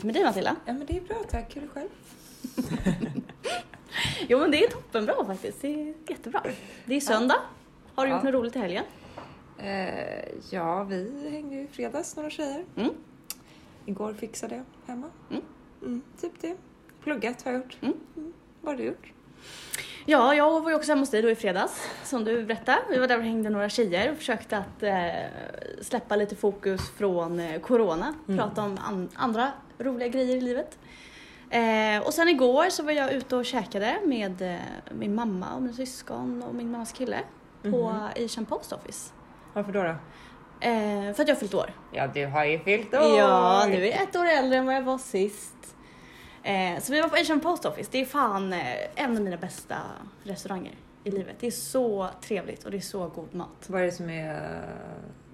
läget med dig Matilda? Ja men det är bra tack, hur är det själv? Jo men det är toppenbra faktiskt. Det är jättebra. Det är söndag. Har du gjort Ja. något roligt i helgen? Eh, ja, vi hängde ju i fredags några tjejer. Mm. Igår fixade jag hemma. Mm. Mm, typ det. Pluggat har jag gjort. Mm. Vad har du gjort? Ja, jag var ju också hemma hos dig då i fredags, som du berättade. Vi var där och hängde några tjejer och försökte att eh, släppa lite fokus från eh, corona. Mm. Prata om an- andra roliga grejer i livet. Eh, och sen igår så var jag ute och käkade med eh, min mamma och min syskon och min mammas kille på Mhm. Asian Post Office. Varför då? då? Eh, för att jag har fyllt år. Ja, du har ju fyllt år! Ja, nu är jag ett år äldre än vad jag var sist. Eh, så vi var på Asian Post Office. Det är fan eh, en av mina bästa restauranger i livet. Det är så trevligt och det är så god mat. Vad är det som är...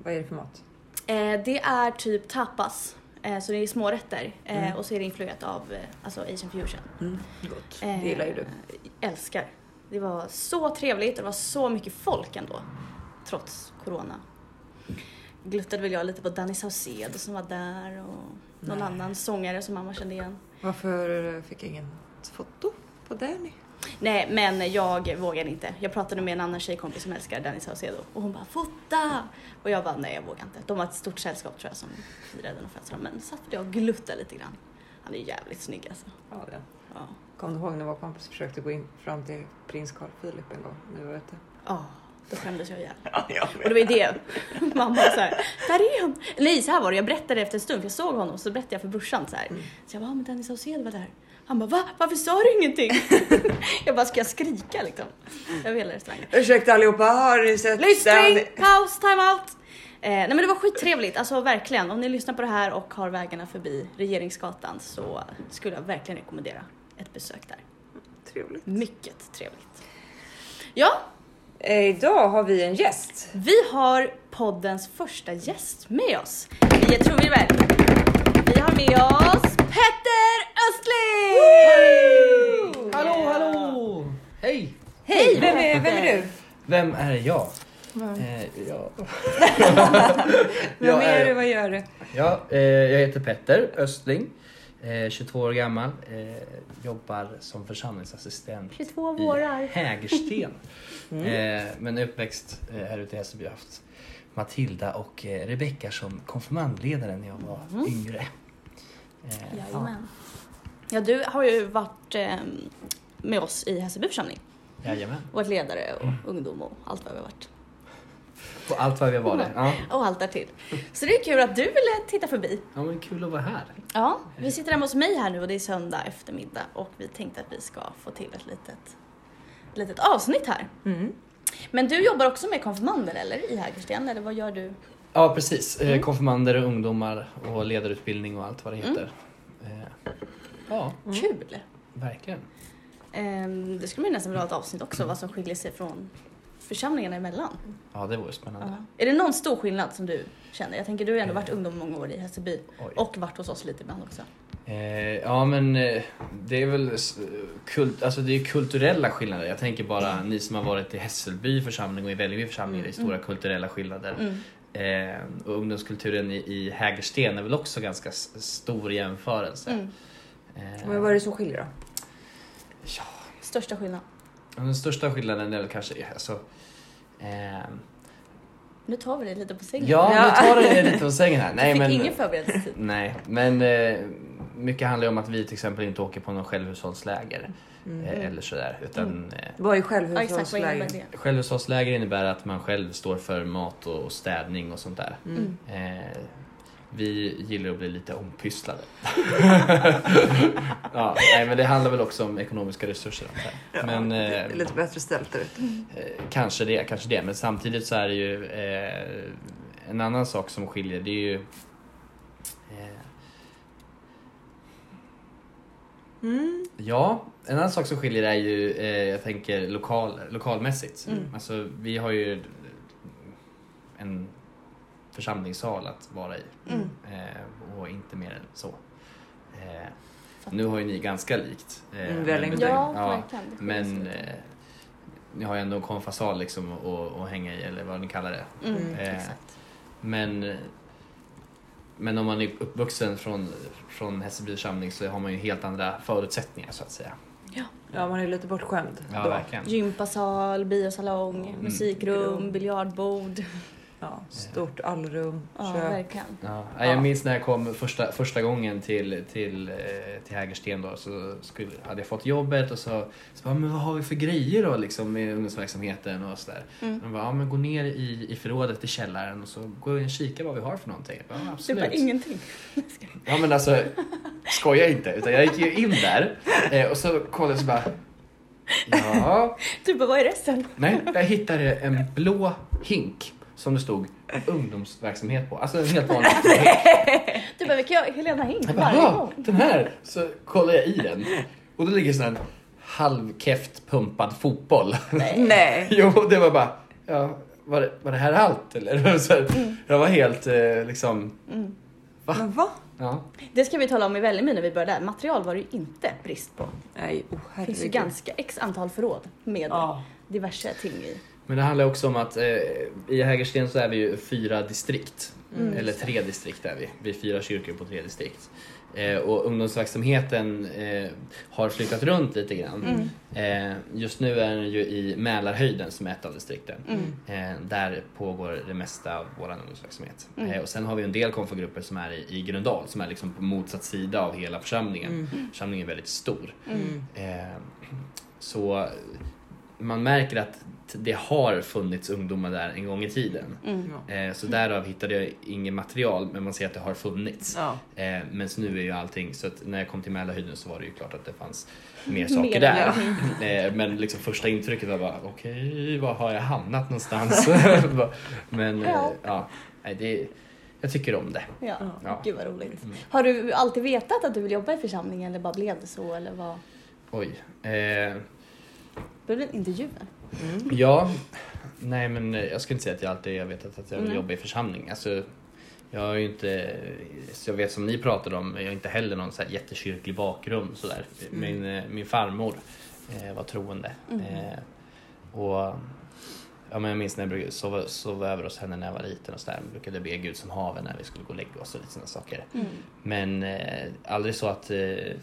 Vad är det för mat? Eh, det är typ tapas. Eh, så det är små rätter eh, Mm. och så är det influerat av eh, alltså Asian fusion. Mm, gott. Det gillar ju du. Älskar. Det var så trevligt och det var så mycket folk ändå. Trots corona. Gluttade väl jag lite på Danny Saucedo som var där och någon Nej. annan sångare som mamma kände igen. Varför fick jag ingen foto på Danny? Nej men jag vågade inte. Jag pratade med en annan tjejkompis som älskar Danny Saucedo och hon bara fota! Och jag bara nej jag vågar inte. De var ett stort sällskap tror jag som firade någon födelsedag men satt jag och gluttade lite grann. Han är jävligt snygg alltså. Ja, det. Ja. Kom du ihåg när vår kompis försökte gå in fram till prins Carl Philip en gång när vi var ute? Ja, då skämdes jag ihjäl. Ja, jag Och det var ju det. Mamma var så här, där är han! Nej så här var det, jag berättade efter en stund för jag såg honom så berättade jag för brorsan så här. Mm. Så jag bara, "Ja, men Danny Saucedo var där. Han bara, va? Varför sa du ingenting? jag bara, ska jag skrika liksom? Över hela restaurangen. Ursäkta allihopa, har ni sett Lystring, paus, time out! Eh, nej men det var skittrevligt, alltså verkligen. Om ni lyssnar på det här och har vägarna förbi Regeringsgatan så skulle jag verkligen rekommendera ett besök där. Trevligt. Mycket trevligt. Ja, Eh, idag har vi en gäst. vi har poddens första gäst med oss. Vi är trumvirvel. Vi har med oss Petter Östling! Hallå, hallå! Hej! Hej! Vem är, vem är du? Vem är jag? Eh, ja. Vem jag, är du? Vad gör du? ja, eh, jag heter Petter Östling, eh, 22 år gammal, eh, jobbar som församlingsassistent 22 i vårar. Hägersten. Mm. Eh, men uppväxt eh, här ute i Hässelby har haft Matilda och eh, Rebecka som konfirmandledare när jag var Mm. yngre. Eh, ja. Jajamän. Ja, du har ju varit eh, med oss i Hässelby församling. Jajamän. Varit ledare och ungdom och allt vad vi har varit. På allt vad vi var det. Ja. Och allt därtill. Så det är kul att du ville titta förbi. ja, men kul att vara här. Ja, vi sitter hemma hos mig här nu och det är söndag eftermiddag och vi tänkte att vi ska få till ett litet, litet avsnitt här. Mm. Men du jobbar också med konfirmander eller i Hägersten eller vad gör du? Ja precis, Mm. eh, konfirmander och ungdomar och ledarutbildning och allt vad det Mm. heter. Eh, ja, Mm. Kul! verkligen. Ehm, det skulle man ju nästan vilja ha ett avsnitt också, vad som skiljer sig från församlingarna emellan. Ja det vore spännande. Ja. Är det någon stor skillnad som du känner? Jag tänker du har ändå varit ungdom många år i Hässelby och varit hos oss lite ibland också. Eh, ja men eh, det är väl kult, alltså det är kulturella skillnader. Jag tänker bara ni som har varit i Hässelby församling och i Vällingby församling, det är stora kulturella skillnader. Mm. Eh, och ungdomskulturen i, i Hägersten är väl också ganska stor jämförelse. Mm. Eh, Men vad är det som skiljer då? ja, Största skillnad? den största skillnaden är väl kanske alltså, eh, Nu tar vi dig lite på sängen. Ja, Ja. nu tar det lite på sängen här. du Nej, fick men, ingen förberedelsetid. nej, men eh, mycket handlar ju om att vi till exempel inte åker på någon självhushållsläger Mm. eh, eller sådär. Utan eh, Vad är Ja, exakt, självhushållsläger innebär att man själv står för mat och, och städning och sånt där. Mm. Vi gillar att bli lite ompysslade. ja, nej, men det handlar väl också om ekonomiska resurser. jag. Men, det eh, är lite bättre ställt där ute. Eh, kanske det, kanske det. Men samtidigt så är det ju eh, en annan sak som skiljer. Det är ju eh, Mm. Ja, en annan sak som skiljer är ju, eh, jag tänker lokal, lokalmässigt. Mm. Alltså vi har ju en församlingssal att vara i Mm. eh, och inte mer än så. Eh, nu har ju ni ganska likt. Eh, Mm, väldigt men- mycket. Ja, ja, men eh, ni har ju ändå en konfasal liksom att, att hänga i eller vad ni kallar det. Mm, Mm. eh. Men men om man är uppvuxen från, från Hässelby församling så har man ju helt andra förutsättningar så att säga. Ja, man är lite bortskämd. Ja. Gympasal, biosalong, musikrum, biljardbord. Ja, stort allrum, Ja, kök. verkligen. Ja, jag minns när jag kom första, första gången till, till, eh, till Hägersten då, så skulle, hade jag fått jobbet och så, så bara, men vad har vi för grejer då liksom med ungdomsverksamheten och sådär. Mm. De bara, ja men gå ner i, i förrådet i källaren och så gå in och kika vad vi har för någonting. Bara, ja, Du absolut. bara ingenting. Ja men alltså, skoja inte. Utan jag gick ju in där eh, och så kollade jag så bara, ja. Du bara, vad är resten? Nej, jag hittade en blå hink som det stod ungdomsverksamhet på. Alltså en helt vanlig. Du bara, vilka Helena Hink Jag bara, varje "Jaha, gång. den här! Så kollar jag i den och då ligger sån här halvkeft pumpad fotboll. Nej! jo, det var bara, ja, var det, var det här allt eller? Så här, Jag var helt eh, liksom, Mm. Men va? ja. Det ska vi tala om i Vällingby när vi började där. Material var det ju inte brist på. Nej, oh, Det finns ju ganska x antal förråd med Ja. diverse ting i. Men det handlar också om att eh, i Hägersten så är vi ju fyra distrikt. Mm. Eller tre distrikt är vi. Vi är fyra kyrkor på tre distrikt. Eh, och ungdomsverksamheten eh, har flyttat runt lite grann. Mm. Eh, just nu är den ju i Mälarhöjden som är ett av distrikten. Mm. Eh, där pågår det mesta av vår ungdomsverksamhet. Mm. Eh, och sen har vi en del konfagrupper som är i, i Gröndal som är liksom på motsatt sida av hela församlingen. Mm. Församlingen är väldigt stor. Mm. Eh, så man märker att det har funnits ungdomar där en gång i tiden. Mm. Eh, så därav hittade jag inget material men man ser att det har funnits. Ja. Eh, men nu är ju allting, så att när jag kom till Mälarhöjden så var det ju klart att det fanns mer Mer, saker där. ja. Eh, men liksom första intrycket var bara okej, var har jag hamnat någonstans? men eh, Ja. ja, det, jag tycker om det. Ja. Ja. gud vad roligt. Mm. Har du alltid vetat att du vill jobba i församlingen eller bara blev det så eller vad? Oj. Eh, Blev det en intervju? Mm. Ja, nej men jag skulle inte säga att jag alltid har vetat att jag vill Nej. jobba i församling. Alltså, jag ju inte, så jag vet som ni pratade om, jag har inte heller någon så här jättekyrklig bakgrund sådär. Min, eh, min farmor eh, var troende. Mm. Eh, och ja, men jag minns när jag brukade sova, sova över hos henne när jag var liten och sådär. brukade be Gud som haven när vi skulle gå och lägga oss och lite sådana saker. Mm. Men eh, aldrig så att eh,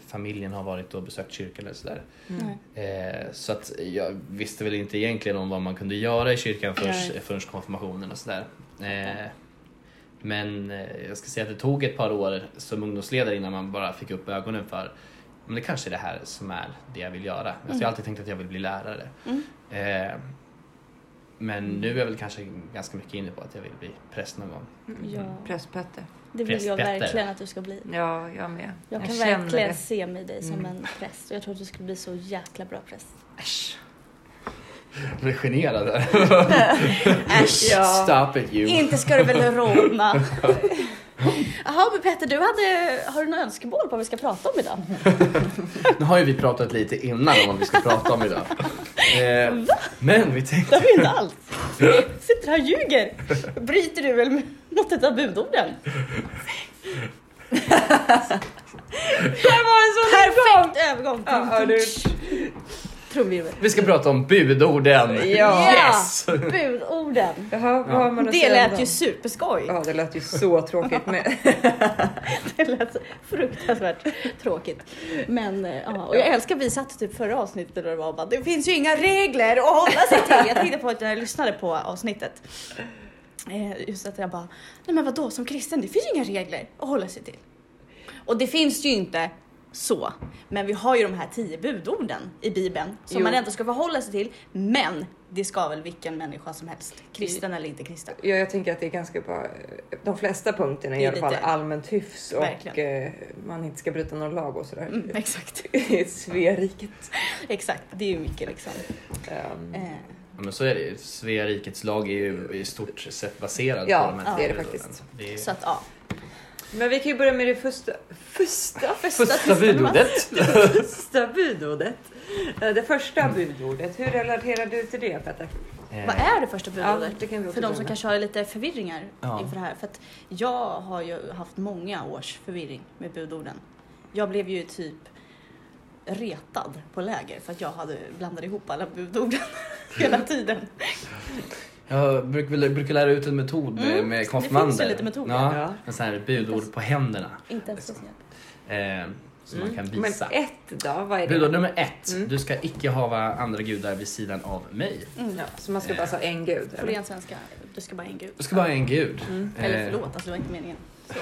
familjen har varit och besökt kyrkan eller sådär. Nej. Eh, så att jag visste väl inte egentligen om vad man kunde göra i kyrkan förrän, Nej. förrän konfirmationen och sådär. Eh, men eh, jag ska säga att det tog ett par år som ungdomsledare innan man bara fick upp ögonen för men det kanske är det här som är det jag vill göra. Alltså, Jag har alltid tänkt att jag vill bli lärare. Mm. Men nu är jag väl kanske ganska mycket inne på att jag vill bli präst någon gång. Ja. Prästpetter. Det vill jag verkligen att du ska bli. Ja, jag med. Jag kan känner verkligen det. se mig dig som Mm. en präst och jag tror att du skulle bli så jäkla bra präst. Äsch. Jag blir generad där. Äsch! Ja. Stop it you. Inte ska du väl rodna? Jaha, men Petter, du hade, har du några önskemål på vad vi ska prata om idag? Nu har ju vi pratat lite innan om vad vi ska prata om idag. Eh, men vi Det tänkte... har vi inte alls. Du sitter här och ljuger. Bryter du väl mot ett av budorden? Det var en sån Perfekt övergång! Ja, ja, du- Trumvirvel. Vi ska prata om budorden. Ja. Yes! Budorden. Jaha, vad har man att Det säga om lät dem? ju superskoj. Ja, det lät ju så tråkigt med. Det lät så fruktansvärt tråkigt. Men eh, ja, och jag älskar vi satt typ förra avsnittet och det var bara det finns ju inga regler att hålla sig till. Jag tänkte på att jag lyssnade på avsnittet. Eh, Just att jag bara, nej men vadå som kristen det finns ju inga regler att hålla sig till. Och det finns ju inte så. Men vi har ju de här tio budorden i Bibeln som Jo. man ändå ska förhålla sig till. Men det ska väl vilken människa som helst, kristen eller inte kristen. Ja, jag tänker att det är ganska bra. De flesta punkterna är i alla fall allmänt hyfs och Verkligen. eh, man inte ska bryta någon lag och sådär. Mm, exakt, I Sveriket. exakt. Det är ju mycket liksom. Um, Eh, Ja, men så är det ju. Svea rikets lag är ju i stort sett baserad Ja, på de här det är det faktiskt. Det är så att ja. Men vi kan ju börja med det första, första, första budordet. första budordet. Eh, Det första budordet. Hur relaterar du till det Petter? Vad är det första Ja, budordet? det kan vi för de som kanske har lite förvirringar Ja. inför det här. För att jag har ju haft många års förvirring med budorden. Jag blev ju typ retad på läger för att jag hade blandat ihop alla budorden hela tiden. Jag brukar, brukar lära ut en metod med, Mm, med det konfirmander. finns ju lite metoder. Ja, Ja. en sån här budord på händerna. Inte ens det. Eh, som man kan Men visa. ett då, vad är det? Budord nummer ett. Mm. Du ska icke hava andra gudar vid sidan av mig. Mm. Ja, så man ska bara ha en gud? Eller? igen svenska? Du ska bara ha en gud. Du ska bara ha en gud. Mm. Eller Eh, förlåt, alltså det var inte meningen. Så.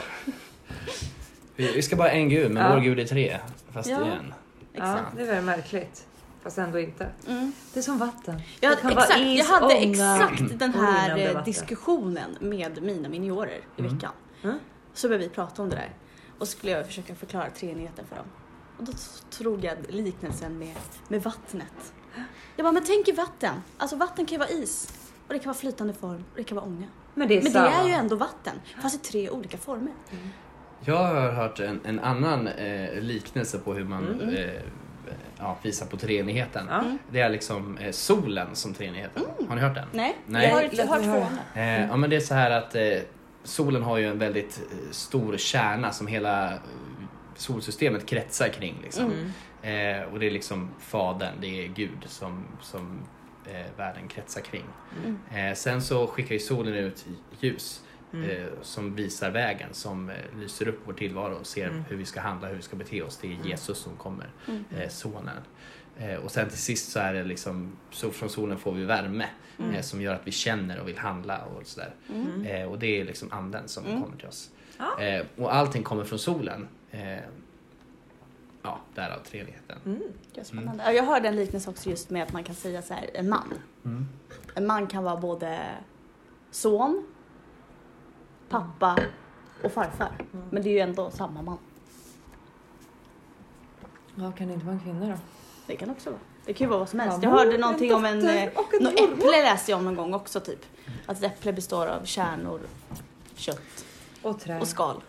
vi vi ska bara ha en gud, men Ja. vår gud är tre. Fast Ja. igen. Ja, Exakt. det är väldigt märkligt. Fast ändå inte. Mm. Det är som vatten. Jag, Det kan vara exakt, is, jag hade ånga exakt den här eh, diskussionen med mina miniorer i Mm. veckan. Mm. Så började vi prata om det där. Och så skulle jag försöka förklara treenigheten för dem. Och då tog jag liknelsen med, med vattnet. Jag bara, men tänk i vatten. Alltså vatten kan ju vara is. Och det kan vara flytande form och det kan vara ånga. Men det är Men det är ju ändå vatten. Fast i tre olika former. Jag har hört en, en annan eh, liknelse på hur man Mm. eh, ja, visar på treenigheten. Mm. Det är liksom eh, solen som treenigheten. Har ni hört den? Nej, Nej. jag har, jag har mig två. Eh, ja, men det är så här att eh, solen har ju en väldigt eh, stor kärna som hela eh, solsystemet kretsar kring. Liksom. Mm. Eh, och det är liksom fadern, det är Gud som, som eh, världen kretsar kring. Mm. Eh, sen så skickar ju solen ut ljus Mm. eh, som visar vägen, som eh, lyser upp vår tillvaro och ser Mm. hur vi ska handla, hur vi ska bete oss. Det är Jesus som kommer, Mm. eh, sonen. Eh, och sen till sist så är det liksom, så från solen får vi värme Mm. eh, som gör att vi känner och vill handla och sådär. Mm. Eh, och det är liksom anden som Mm. kommer till oss. Ja. Och allting kommer från solen. Ja, därav treenigheten. Mm. Det är spännande. Ja, Jag hörde en liknelse också just med att man kan säga så här, en man. Mm. En man kan vara både son, pappa och farfar. Mm. Men det är ju ändå samma man. Ja, kan det inte vara en kvinna då? Det kan också vara. Det kan ju vara vad som helst. Ja, Jag hörde någonting om en... eh, Något äpple läste jag om någon gång också typ. Att ett äpple består av kärnor, kött Och och skal.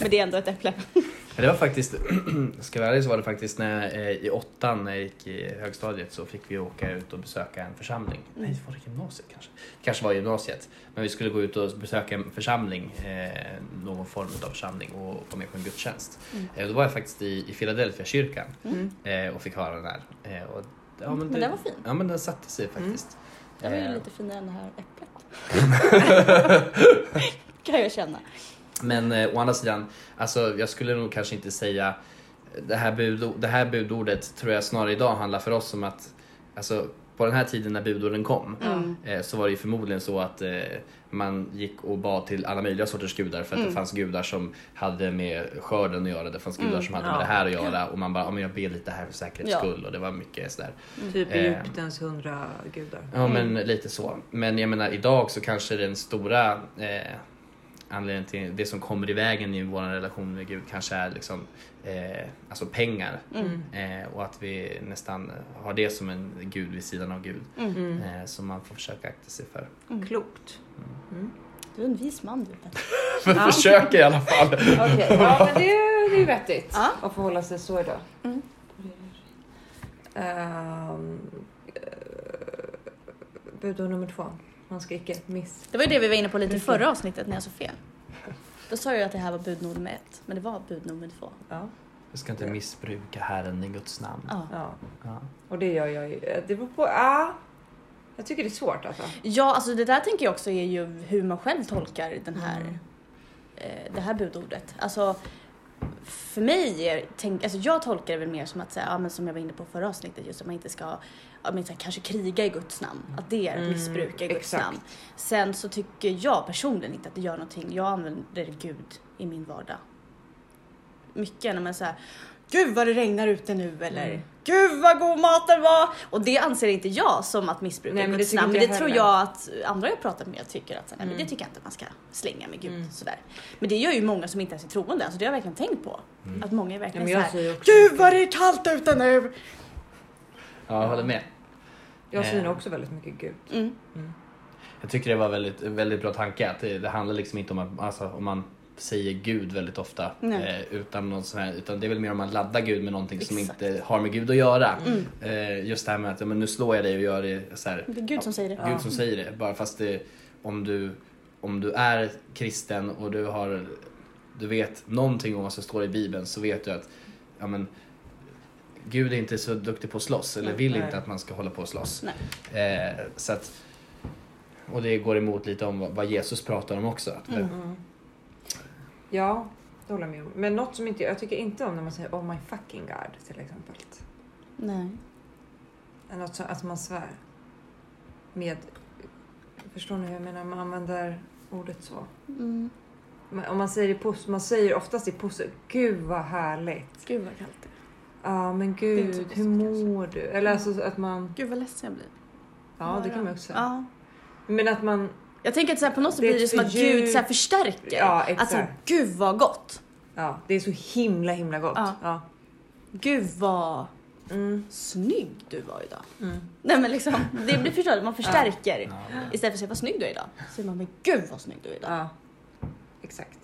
Men det är ändå ett äpple. Det var faktiskt, ska jag vara ärlig så var det faktiskt när, eh, i åttan när jag gick i högstadiet så fick vi åka ut och besöka en församling. Mm. Nej, var det gymnasiet kanske? kanske var gymnasiet. Men vi skulle gå ut och besöka en församling, eh, någon form av församling och vara med på en gudstjänst. Mm. Eh, då var jag faktiskt i, i Philadelphia kyrkan Mm. eh, och fick höra den här. Eh, och, ja, Men den var fin. Ja men den satte sig faktiskt. Det var ju Eh, lite finare än det här äpplet. kan jag känna. Men eh, å andra sidan, alltså, jag skulle nog kanske inte säga det här, bud, det här budordet tror jag snarare idag handlar för oss om att alltså, på den här tiden när budorden kom Mm. eh, så var det ju förmodligen så att eh, man gick och bad till alla möjliga sorters gudar för att Mm. det fanns gudar som hade med skörden att göra, det fanns gudar Mm. som hade Ja. med det här att göra och man bara, ja men jag ber lite här för säkerhets Ja. skull och det var mycket sådär. Typ Eh. Egyptens hundra gudar. Ja men Mm. lite så. Men jag menar idag så kanske den stora eh, anledningen till det som kommer i vägen i vår relation med Gud kanske är liksom eh, alltså pengar. Mm. Eh, och att vi nästan har det som en gud vid sidan av Gud. Mm. Mm. Eh, som man får försöka akta sig för. Mm. Klokt. Mm. Du är en vis man du Petter. Ja. Försöka i alla fall. Okej, ja men det, det är ju vettigt Ja. att förhålla sig så idag. Mm. Eh, budord nummer två. Man ska icke miss... Det var ju det vi var inne på lite i förra avsnittet när jag sa fel. Då sa jag att det här var bud nummer ett, men det var bud nummer två. Ja. Vi ska inte missbruka Herren i Guds namn. Ja. ja. Ja. Och det gör jag ju. Det beror på... Ja. Jag tycker det är svårt alltså. ja, alltså det där tänker jag också är ju hur man själv tolkar den här, Mm. eh, det här budordet. Alltså, för mig är, tänk, alltså jag tolkar det väl mer som att säga, ja, men som jag var inne på förra avsnittet, just att man inte ska ja, men, så här, kanske kriga i Guds namn. Att det är att Mm, missbruka i Guds exakt. namn. Sen så tycker jag personligen inte att det gör någonting. Jag använder Gud i min vardag. Mycket när man säger Gud vad det regnar ute nu eller Mm. Gud vad god maten var! Och det anser inte jag som att missbruka Nej, men det Guds namn. Men det jag tror heller. jag att andra jag pratat med tycker att nej, men Mm. det tycker jag inte man ska slänga med Gud. Mm. Sådär. Men det gör ju många som inte ens är troende. Alltså det har jag verkligen tänkt på. Mm. Att många är Ja, verkligen jag såhär. Gud vad det är kallt ute nu! ja, jag håller med. Jag Eh. synar också väldigt mycket Gud. Mm. Jag tycker det var väldigt, väldigt bra tanke att det, det handlar liksom inte om att alltså, om man säger Gud väldigt ofta eh, utan något sånt här, utan det är väl mer om man laddar Gud med någonting som Exakt. inte har med Gud att göra. Mm. Eh, just det här med att ja, men nu slår jag dig och gör det så här, Det är Gud som säger det. Ja. Gud som säger det. Bara fast det, om, du, om du är kristen och du har du vet någonting om vad som står i Bibeln så vet du att ja, men, Gud är inte så duktig på att slåss eller vill Nej. inte att man ska hålla på och slåss. Eh, så att och det går emot lite om vad- vad Jesus pratar om också. Att, Mm. Ja, det håller jag med om. Men något som inte, jag tycker inte om när man säger oh my fucking god till exempel. Nej. Något som, att man svär. Med, förstår ni hur jag menar? Man använder ordet så. Mm. Om man säger, i pos, man säger oftast i positivt, gud vad härligt. Gud vad kallt det är. Ja men gud, hur mår du? Eller alltså att man, Gud vad ledsen jag blir. ja det kan man också säga. Ja. Men att man, Jag tänker att så här, på något sätt Det blir det som att Gud så här förstärker. Ja, exakt. Alltså gud vad gott. ja det är så himla himla gott. Ja. Ja. Gud vad Mm, snygg du var idag. mm. Nej men liksom, det blir förstås man förstärker. Ja. Istället för att säga vad snygg du är idag. Så säger man men gud vad snygg du är idag. ja. Exakt.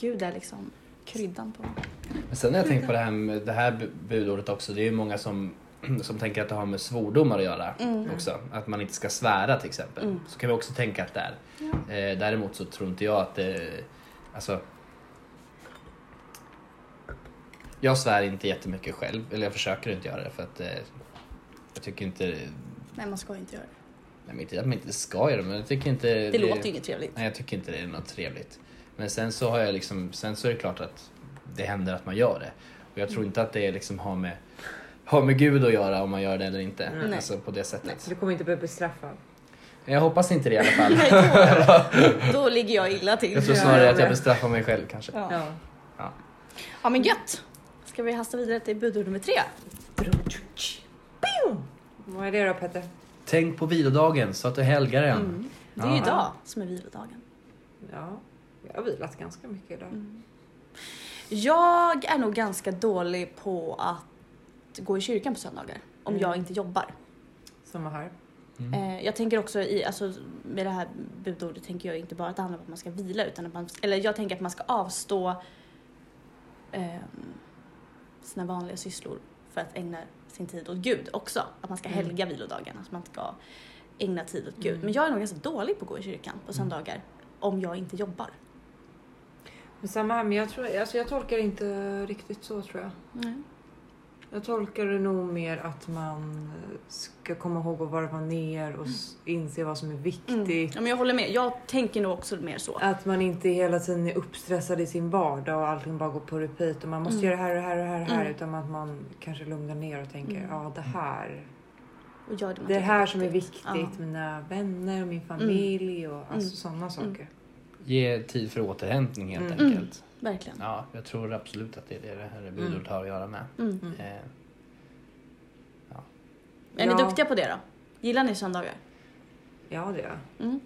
Gud är liksom kryddan på. Men sen har jag tänkt på det här med det här bu- budordet också. Det är ju många som, som tänker att det har med svordomar att göra Mm. också. Att man inte ska svära till exempel. Mm. Så kan vi också tänka att det är. Ja. Eh, däremot så tror inte jag att det... Alltså... Jag svär inte jättemycket själv. Eller jag försöker inte göra det för att eh, jag tycker inte... Nej man ska inte göra det. Nej, men inte att man inte ska göra det men jag tycker inte... Det, låter ju inget trevligt. Nej, jag tycker inte det är något trevligt. Men sen så har jag liksom, sen så är det klart att det händer att man gör det. Och jag Mm. tror inte att det liksom har med, har med Gud att göra om man gör det eller inte. Nej. Alltså på det sättet. Du kommer inte bli bestraffad. Jag hoppas inte det i alla fall. Nej, då, då ligger jag illa till. Jag tror snarare att jag bestraffar mig själv kanske. Ja. Ja. Ja. ja men gött. Ska vi hasta vidare till budord nummer tre? Vad är det då Petter? Tänk på vilodagen så att du helgar den. Mm. Det är ju Ja. idag som är vilodagen. Ja, jag har vilat ganska mycket idag. Mm. Jag är nog ganska dålig på att gå i kyrkan på söndagar om Mm. jag inte jobbar. Samma här. Mm. Eh, jag tänker också i, alltså, med det här budordet tänker jag inte bara att det handlar om att man ska vila utan att man, eller jag tänker att man ska avstå ehm, sina vanliga sysslor för att ägna sin tid åt Gud också. Att man ska Mm. helga vilodagen, att man ska ägna tid åt Gud. Mm. Men jag är nog ganska dålig på att gå i kyrkan på söndagar om jag inte jobbar. Men samma här, men jag, tror, alltså jag tolkar inte riktigt så tror jag. Mm. Jag tolkar det nog mer att man ska komma ihåg att varva ner och s- inse vad som är viktigt. Mm. Ja, men jag håller med. Jag tänker nog också mer så. Att man inte hela tiden är uppstressad i sin vardag och allting bara går på repeat och man måste Mm. göra det här och det här och det här, och här Mm. utan att man kanske lugnar ner och tänker Mm. ja det här. Och gör det Det här som är viktigt, Ja. mina vänner och min familj och alltså Mm. sådana saker. Ge tid för återhämtning helt Mm. enkelt. Verkligen. Ja, jag tror absolut att det är det det här budordet Mm. har att göra med. Mm. Mm. Eh, Är ni Ja. duktiga på det då? Gillar ni söndagar? Ja det är jag. Mm.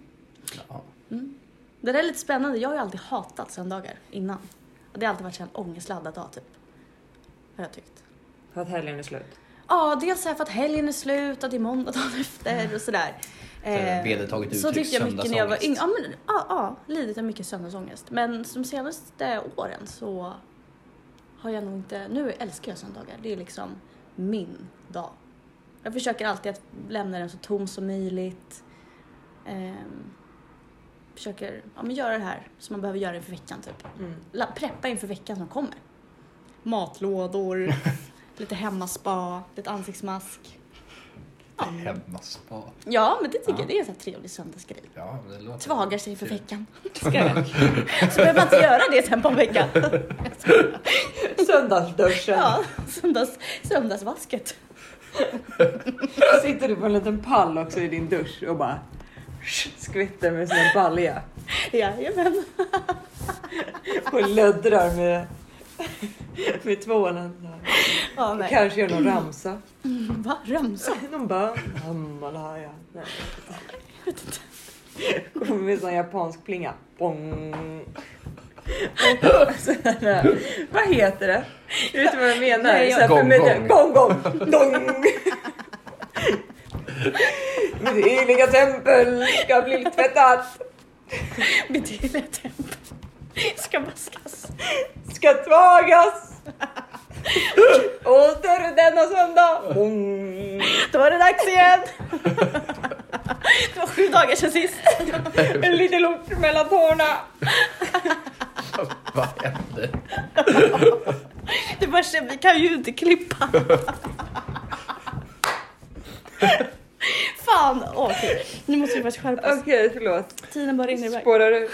ja. Mm. Det där är lite spännande. Jag har ju alltid hatat söndagar innan. Och det har alltid varit en ångestladdad dag typ. Har jag tyckt. För att helgen är slut. Ja, dels här för att helgen är slut och det är måndag dagen efter och sådär. Är vedertaget så uttryck, tyckte jag mycket när jag var yngre. Ja, men, ja, ja, lidit av mycket söndagsångest. Men de senaste åren så har jag nog inte... Nu älskar jag söndagar. Det är liksom min dag. Jag försöker alltid att lämna den så tom som möjligt. Ehm, försöker ja, men göra det här som man behöver göra inför veckan typ. Mm. La- Preppa inför veckan som kommer. Matlådor, lite hemmaspa, lite ansiktsmask. Hemmaspa. Ja, men det tycker Ja. jag det är en sån här trevlig söndagsgrej. Ja, det låter... Tvagar sig för veckan. Ska jag? Så behöver man inte göra det sen på en vecka. Söndagsduschen. Ja, söndags, söndagsvasket. Sitter du på en liten pall också i din dusch och bara skvätter med sin balja Jajamän. och löddrar med, med tvålen. Ja, nej. Kanske gör någon ramsa. Va? Ramsa? Någon bön. Hammalaya. Nej. Jag vet inte. Kommer med sån japansk plinga. Bong. Och så här, Vad heter det? Vet du vad jag menar? Nej, jag- Gong, med- gong. Gong gong. Dong. Mitt heliga tempel ska bli tvättat. Mitt hela tempel ska vaskas. Ska tvagas. Åter denna söndag. Bong. Då är det dags igen. Det var sju dagar sedan sist. En liten lort mellan tårna. Vad händer? Det värsta, vi kan ju inte klippa. Fan, okej. Nu måste vi faktiskt skärpa oss. Okej, förlåt. Tiden bara rinner iväg. Spårar du?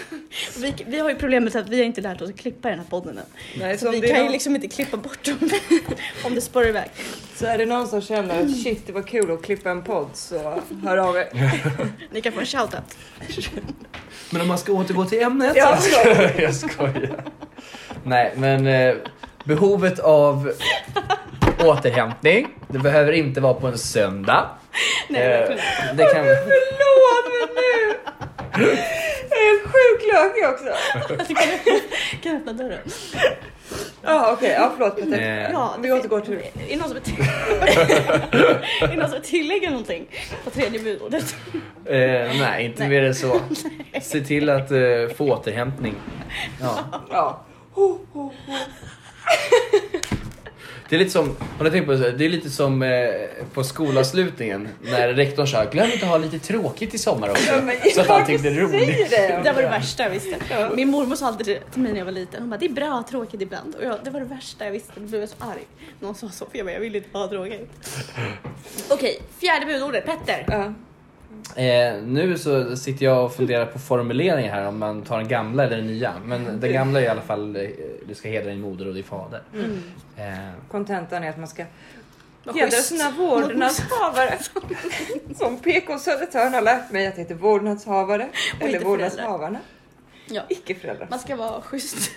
Vi, vi har ju problemet att vi har inte lärt oss att klippa den här podden än. Nej, Så så, vi kan ju någon, liksom inte klippa bort dem om det spårar iväg. så är det någon som känner att shit det var kul att klippa en podd så hör av er. Ni kan få en shoutout. Men om man ska återgå till ämnet. Ja, jag skojar. Nej, men eh, behovet av återhämtning. Det behöver inte vara på en söndag. Nej, Eh, verkligen. det kan... Förlåt men nu! Jag är sjukt lökig också. Du kan, kan öppna dörren. Ja okej, ja förlåt Petter. Eh, Ja, Vi återgår till Är det någon som vill, till... är det någon som vill tillägga någonting på tredje budordet? Eh, nej, inte Nej. mer än så. Se till att eh, få återhämtning. Ja. Ja. Ho, ho, ho. Det är lite som, har ni tänkt på det? Det är lite som eh, på skolavslutningen när rektorn sa glöm inte att ha lite tråkigt i sommar också. Ja, så att allting blir roligt. det? Det var det värsta jag visste. Ja. Min mormor sa alltid det till mig när jag var liten. Hon bara, det är bra att ha tråkigt ibland. Och jag, det var det värsta jag visste. Jag blev så arg. Någon sa så, för jag bara, jag vill inte ha tråkigt. Okej, fjärde budordet. Petter. Ja. Eh, nu så sitter jag och funderar på formuleringar här om man tar den gamla eller den nya. Men den gamla är i alla fall eh, du ska hedra din moder och din fader. Mm. Eh, Kontentan är att man ska hedra sina vårdnadshavare. Som PK Södertörn har lärt mig att det heter vårdnadshavare. inte Eller vårdnadshavarna. Ja. Icke föräldrar. Man ska vara schysst.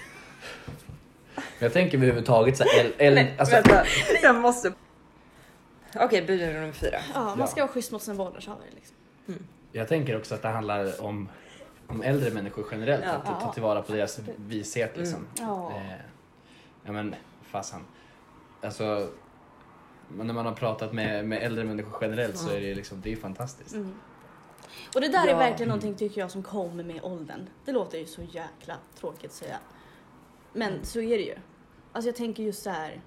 jag tänker överhuvudtaget så här, el, el, Nej, alltså, vänta. Jag måste... Okej, budord nummer fyra. Ja, man Ja. ska vara schysst mot sina vårdnadshavare. Liksom. Jag tänker också att det handlar om, om äldre människor generellt. Ja. Att ta tillvara på deras vishet liksom. Ja. Eh, ja men fasen. Alltså, men när man har pratat med, med äldre människor generellt så är det liksom, det är fantastiskt. Mm. Och det där är Ja. verkligen någonting tycker jag som kommer med åldern. Det låter ju så jäkla tråkigt att säga. Men så är det ju. Alltså jag tänker just så här.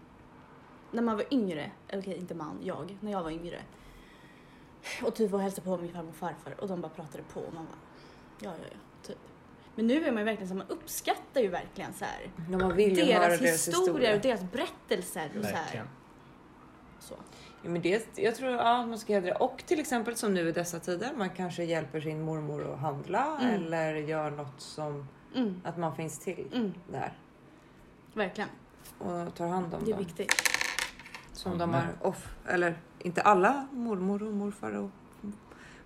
När man var yngre, eller okej inte man, jag, när jag var yngre. Och typ var och hälsade på min farmor och farfar och de bara pratade på och man bara ja ja ja, typ. Men nu är man ju verkligen så man uppskattar ju verkligen så här När man vill ju höra deras deras historier historia. och deras berättelser och så här. Verkligen. Så. Ja, men det, jag tror ja, man ska hedra. Och till exempel som nu i dessa tider. Man kanske hjälper sin mormor att handla Mm. eller gör något som Mm, att man finns till mm, där verkligen, och tar hand om det är dem. viktigt. Som de Amen. har off, eller inte alla mormor och morfar och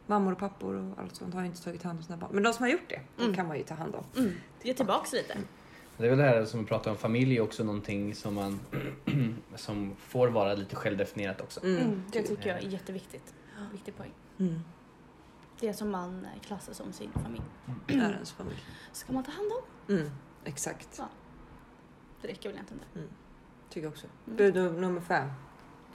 mammor och pappor och allt sånt har inte tagit hand om sina barn. Men de som har gjort det, de Mm. kan man ju ta hand om. Mm. Ge tillbaks lite. Det är väl det här som vi pratar om, familj är också någonting som man som får vara lite självdefinierat också. Mm. Mm, det tycker jag är jätteviktigt. Viktig poäng. Mm. Det som man klassar som sin familj. Det är ens familj. Ska man ta hand om? Mm. Exakt, Ja. Det räcker väl egentligen där. Tycker jag också. Mm. Bud nummer fem.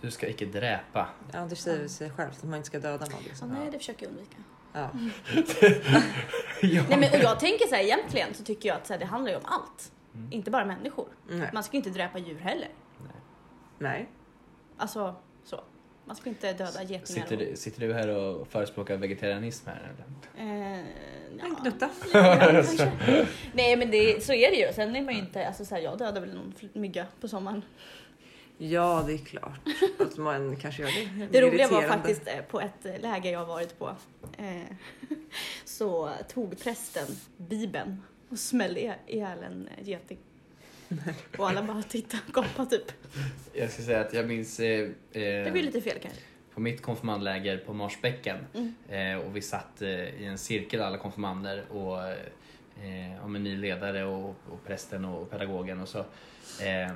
Du ska icke dräpa. Ja, det säger sig självt att man inte ska döda någon. Så Liksom. nej, det försöker jag undvika. Ja. ja. Nej, men och jag tänker så här, egentligen så tycker jag att så här, det handlar ju om allt. Mm. Inte bara människor. Nej. Man ska ju inte dräpa djur heller. nej. Alltså så. Man ska inte döda getingar. Sitter, du- sitter du här och förespråkar vegetarianism här eller? Eh, En ja, grann kanske. Nej men det, så är det ju. Sen är man ju inte, alltså så här, jag dödar väl någon mygga på sommaren. Ja, det är klart att man kanske gör det. Det roliga var faktiskt eh, på ett läger jag varit på. Eh, så tog prästen bibeln och smällde i- ihjäl en eh, geting. Och alla bara tittade och gapade typ. Jag ska säga att jag minns eh, Det eh, blir lite fel kanske. På mitt konfirmandläger på Marsbäcken Mm. eh, och vi satt eh, i en cirkel alla konfirmander och eh, om en ny ledare och, och prästen och pedagogen och så eh,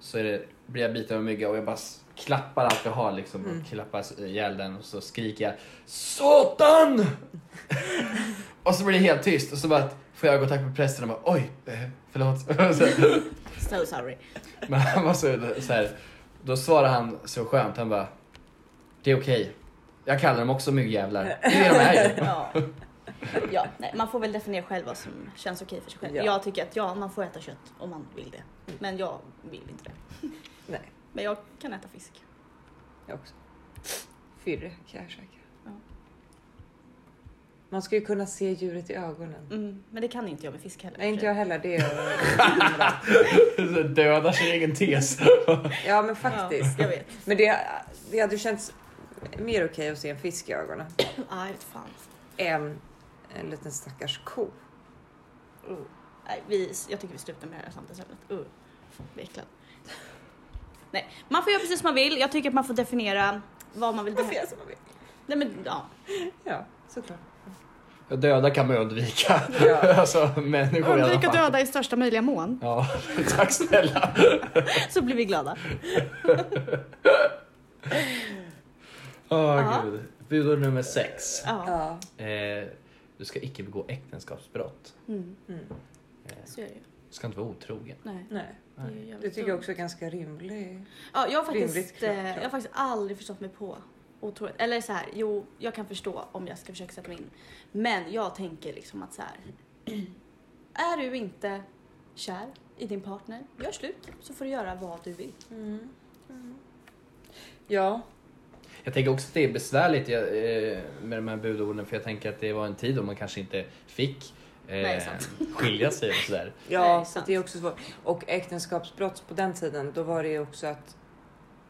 så det, blir jag biten av mygga och jag bara klappar allt jag har liksom Mm. och klappar ihjäl den och så skriker jag SATAN! och så blir det helt tyst och så bara får jag tacka på prästen och bara oj, eh, förlåt. Så- So sorry. men han var så, så här, då svarade han så skönt, han bara Det är okej. Jag kallar dem också myggjävlar. Det är de är ju. Ja. Nej, man får väl definiera själv vad som känns okej för sig själv. Ja. Jag tycker att ja, man får äta kött om man vill det. Men jag vill inte det. Nej, Men jag kan äta fisk. jag också. Fyrre kan jag käka. Ja. Man ska ju kunna se djuret i ögonen. Mm, men det kan inte jag med fisk heller. Nej, inte jag heller. Det är... Dödar sin egen tes. Ja, men faktiskt. Ja, jag vet. Men det, det hade känts mer okej att se en fisk i ögonen Nej, fan. än en liten stackars ko. Uh. Nej, vi, jag tycker vi slutar med det här samtalsämnet. Uh. Blir äcklad. Nej, man får göra precis som man vill. Jag tycker att man får definiera vad man vill. Man får göra som man vill. Nej men ja. Ja, såklart. Ja, Döda kan man ju undvika. Ja. alltså människor i alla Undvika fall. döda i största möjliga mån. Ja, tack snälla. Så blir vi glada. Åh Ja. gud. Budord nummer sex. Ja. Eh, du ska icke begå äktenskapsbrott. Mm. Mm. Eh, Så är det ju. du ska inte vara otrogen. Nej. Nej, Det, är ju Nej. jävligt det tycker jag dumt. också är ganska rimlig. Ja, jag har rimligt faktiskt, krav, eh, jag har faktiskt aldrig förstått mig på otrohet. Eller så här, jo, jag kan förstå om jag ska försöka sätta mig in. Men jag tänker liksom att så här. Är du inte kär i din partner, gör slut så får du göra vad du vill. Mm. Ja, Jag tänker också att det är besvärligt eh, med de här budorden för jag tänker att det var en tid då man kanske inte fick eh, Nej, skilja sig och sådär. ja Nej, så det är också svårt. Och äktenskapsbrott på den tiden, då var det ju också att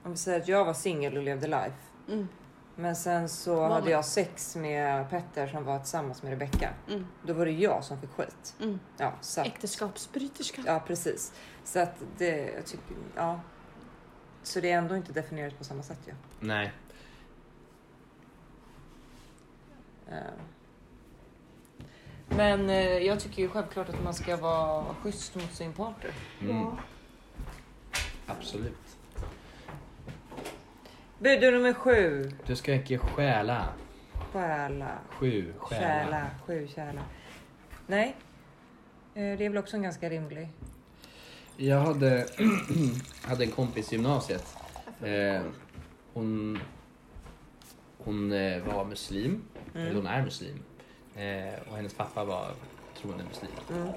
om vi säger att jag var singel och levde life. Mm. Men sen så Var hade jag sex med Petter som var tillsammans med Rebecca. Mm. Då var det jag som fick skit. Mm. Ja, så att, Äktenskapsbryterska. ja precis. Så att det, jag tycker, ja. Så det är ändå inte definierat på samma sätt ju. Nej. Eh. Men eh, jag tycker ju självklart att man ska vara schysst mot sin partner. Mm. Ja. Absolut. Budord nummer sju. Du ska icke stjäla. Stjäla. Sju, stjäla. Kärla. Sju kärla. Nej. Eh, Det är väl också en ganska rimlig. Jag hade, hade en kompis i gymnasiet. Eh, hon hon eh, var muslim, eller hon är muslim. Eh, och hennes pappa var troende muslim. Mm.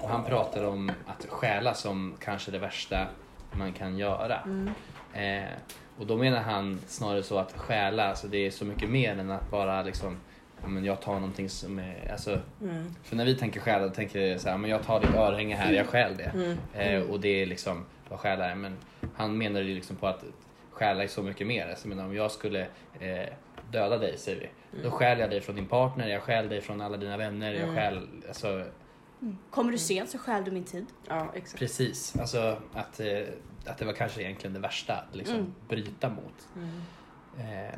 Och han pratade om att stjäla som kanske det värsta man kan göra. Mm. Eh, och då menar han snarare så att stjäla, alltså det är så mycket mer än att bara liksom men jag tar någonting som är, alltså, Mm. för när vi tänker stjäla då tänker vi så här, men jag tar ditt örhänge här, jag stjäl det. Mm. Eh, och det är liksom vad stjäla är. Men han menar ju liksom på att stjäla är så mycket mer. Alltså, menar, om jag skulle eh, döda dig säger vi. Då stjäl jag dig från din partner, jag stjäl dig från alla dina vänner. Jag Mm. stjäl, alltså Kommer du sent så stjäl du min tid. Ja, exakt. precis. Alltså att, eh, att det var kanske egentligen det värsta att liksom Mm. bryta mot. Mm. Eh,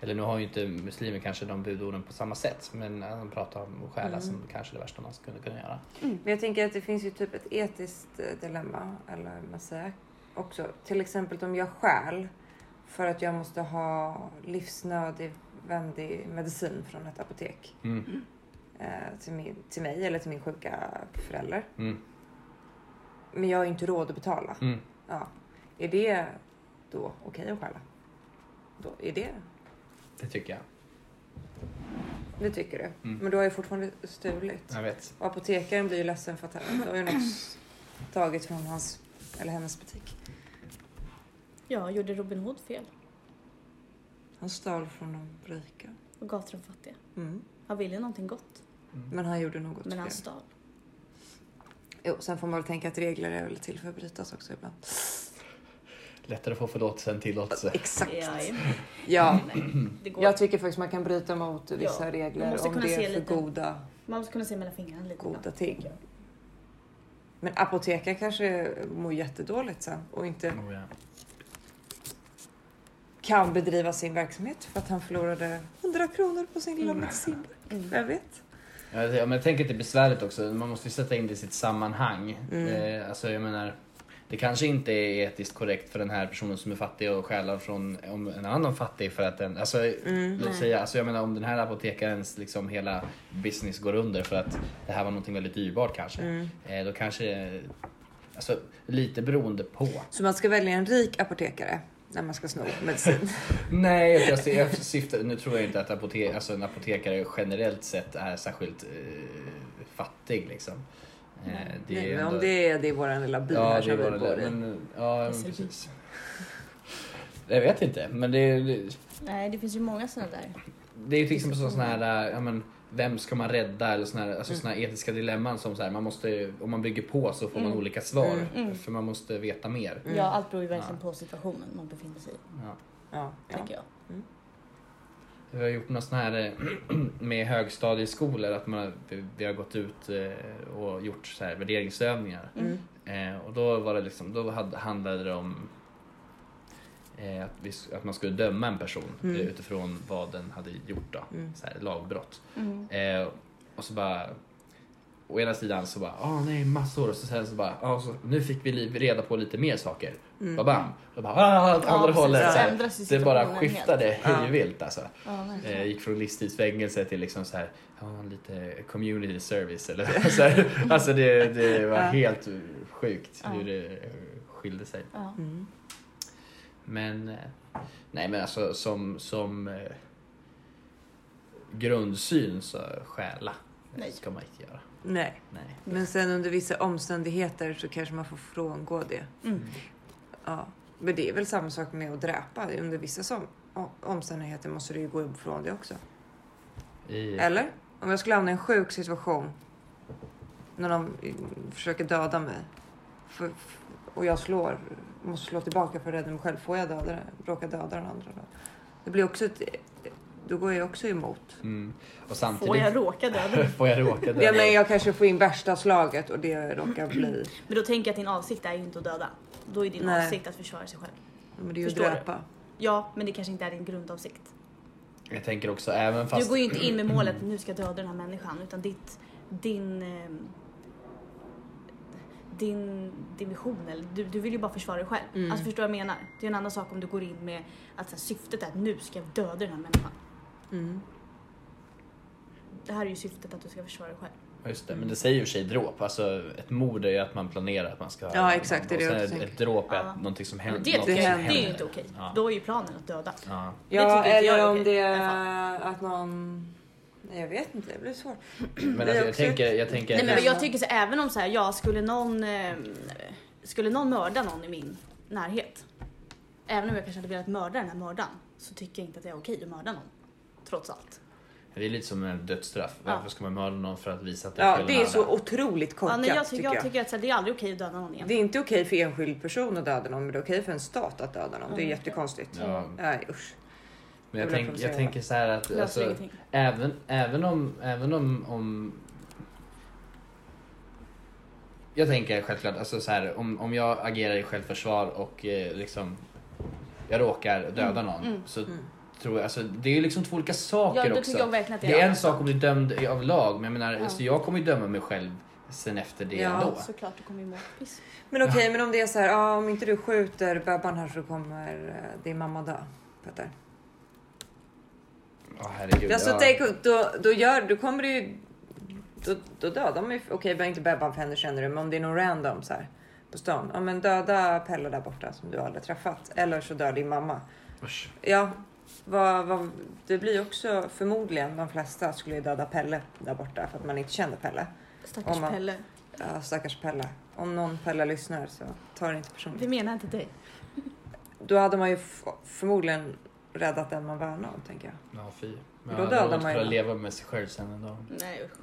eller nu har ju inte muslimer kanske de budorden på samma sätt. Men de pratar om stjäla Mm. som kanske det värsta man skulle kunna göra. Men jag tänker att det finns ju typ ett etiskt eh, dilemma, eller vad man säger, också. Till exempel om jag stjäl för att jag måste ha livsnödvändig medicin från ett apotek Mm. eh, till, min, till mig eller till min sjuka förälder. Mm. Men jag har inte råd att betala. Mm. Ja. Är det då okej att stjäla? Då, är det? Det tycker jag. Det tycker du? Mm. Men då har jag fortfarande stulit. Jag vet. Och apotekaren blir ju ledsen för att då har ju något tagit från hans eller hennes butik. Ja, gjorde Robin Hood fel Han stal från de rika. och gav till de fattiga? Mm. Han ville någonting gott, Men han gjorde något men han fel. stal. Jo, sen får man väl tänka att regler är väl till för att brytas också ibland. Lättare att få förlåtelse än tillåtelse. Exakt. Ja, går. jag tycker faktiskt man kan bryta mot vissa Ja, regler om det är för lite. goda, Man måste kunna se mellan fingrarna lite. goda ibland. ting. Men apotekare kanske mår jättedåligt sen och inte Oh, ja. Kan bedriva sin verksamhet för att han förlorade 100 kronor på sin lilla Mm. medicin. Mm. Jag vet. Ja, men jag tänker att det är besvärligt också. Man måste ju sätta in det i sitt sammanhang. Mm. Eh, alltså jag menar, det kanske inte är etiskt korrekt för den här personen som är fattig och stjäla från om en annan fattig för att den, alltså, Mm. låt säga, alltså jag menar om den här apotekarens liksom hela business går under för att det här var någonting väldigt dyrbart kanske. Mm. Eh, då kanske, alltså lite beroende på. Så man ska välja en rik apotekare när man ska sno medicin. Nej, jag, jag syftar, nu tror jag inte att apote, alltså en apotekare generellt sett är särskilt eh, fattig liksom. Eh, det Nej, är men om ändå- det är, det är vår lilla by Ja, här som vi bor det. i. Men, ja, men precis. Jag vet inte, men det, det, Nej, det finns ju många sådana där. det är ju till exempel sådana här, ja men vem ska man rädda eller såna här, alltså Mm. såna här etiska dilemman som så här, man måste, om man bygger på så får man Mm. olika svar. Mm. Mm. För man måste veta mer. Mm. Ja, allt beror ju verkligen Ja. på situationen man befinner sig i, Ja. Ja, tänker jag. Vi har gjort något sån här eh, med högstadieskolor, att man, vi- har gått ut eh, och gjort så här värderingsövningar. Mm. Eh, och då var det liksom, då hade, handlade det om att, vi, att man skulle döma en person Mm. eh, utifrån vad den hade gjort då. Mm. Så här, lagbrott. Mm. Eh, och så bara Å ena sidan så bara, ah nej massor och så sen så bara, ah, så, nu fick vi reda på lite mer saker. Mm. Babam! Och bara, ah, åt Ja, andra hållet. Så här, det bara skiftade Ja. hejvilt alltså. Ja. Eh, gick från livstidsfängelse till liksom så här, ja, lite community service eller så här. Alltså det, det var Ja. helt sjukt Ja. hur det eh, skilde sig. Ja. Mm. Men, eh, nej men alltså som, som eh, grundsyn så stjäla Nej. ska man inte göra. Nej, Nej. men sen under vissa omständigheter så kanske man får frångå det. Mm. Ja. Men det är väl samma sak med att dräpa. Under vissa som, omständigheter måste du ju gå ifrån det också. I, Eller? Om jag skulle hamna i en sjuk situation när de eh, försöker döda mig för, och jag slår, måste slå tillbaka för att rädda mig själv. Får jag döda, råka döda den andra då? Det blir också ett, då går jag också emot. mm. Och samtidigt, Får jag råka döda får jag råka döda? Ja, men jag kanske får in värsta slaget och det råkar bli... Men då tänker jag att din avsikt är ju inte att döda. Då är din Nej. avsikt att försvara sig själv. Men det är ju att Förstår du? dräpa. Ja, men det kanske inte är din grundavsikt. Jag tänker också även fast... Du går ju inte in med målet att nu ska jag döda den här människan utan ditt, din, ehm, din, din vision eller du, du vill ju bara försvara dig själv. Mm. Alltså förstår du vad jag menar? Det är en annan sak om du går in med att så här, syftet är att nu ska jag döda den här människan. Mm. Det här är ju syftet att du ska försvara dig själv. Just det, men det säger ju sig dråp. Alltså ett mord är ju att man planerar att man ska... Ja, exakt, det är det jag ett, dråp är Ja. någonting som händer. det, som jag, det är ju händer. inte okej. Ja. Då är ju planen att döda. Ja. Ja, eller om det är att någon... Nej, jag vet inte, det blir svårt. Men Det alltså, jag också tänker, jag tänker... Nej, men jag tycker så även om så här, ja, skulle någon, eh, skulle någon mörda någon i min närhet. Även om jag kanske hade velat mörda den här mördaren så tycker jag inte att det är okej att mörda någon. Trots allt. Det är lite som en dödsstraff. Ja. Varför ska man mörda någon för att visa att det är Ja, det är så otroligt Ja, korkat nej, jag, ty- tycker jag jag. tycker att här, det är aldrig okej att döda någon Det egentligen. är inte okej för enskild person att döda någon, men det är okej för en stat att döda någon. Det är Mm. jättekonstigt. Ja, Nej, usch. Men jag, tänk, jag tänker så här att alltså, även, även om... Även om, om jag tänker självklart, alltså så här, om, om jag agerar i självförsvar och eh, liksom jag råkar döda någon mm. så Mm. tror jag, alltså det är ju liksom två olika saker Ja, också. verkligen att det Det är en sak om du är dömd av lag, men jag menar, Ja. alltså, jag kommer ju döma mig själv sen efter det Ja, ändå. Såklart, du kommer ju må piss. Men okej, men om det är så här, ja, om inte du skjuter bebban här så kommer eh, din mamma dö. Petter. Herregud. Alltså, ja. tänk, då, då, gör, då kommer du ju... Då, då dödar man ju... Okej, okay, inte bebban för henne känner du, men om det är någon random så här på stan. Ja, men döda Pelle där borta som du aldrig träffat. Eller så dör din mamma. Usch. Ja, vad, vad, det blir också förmodligen de flesta skulle ju döda Pelle där borta för att man inte kände Pelle. Stackars man- Pelle. Ja, stackars Pelle. Om någon Pelle lyssnar så ta det inte Vi personligt. menar inte dig. Då hade man ju förmodligen räddat den man värnar om, tänker jag. Ja, fy. Men Då jag dödar hade man man ju. leva med sig själv sen en dag. Nej usch.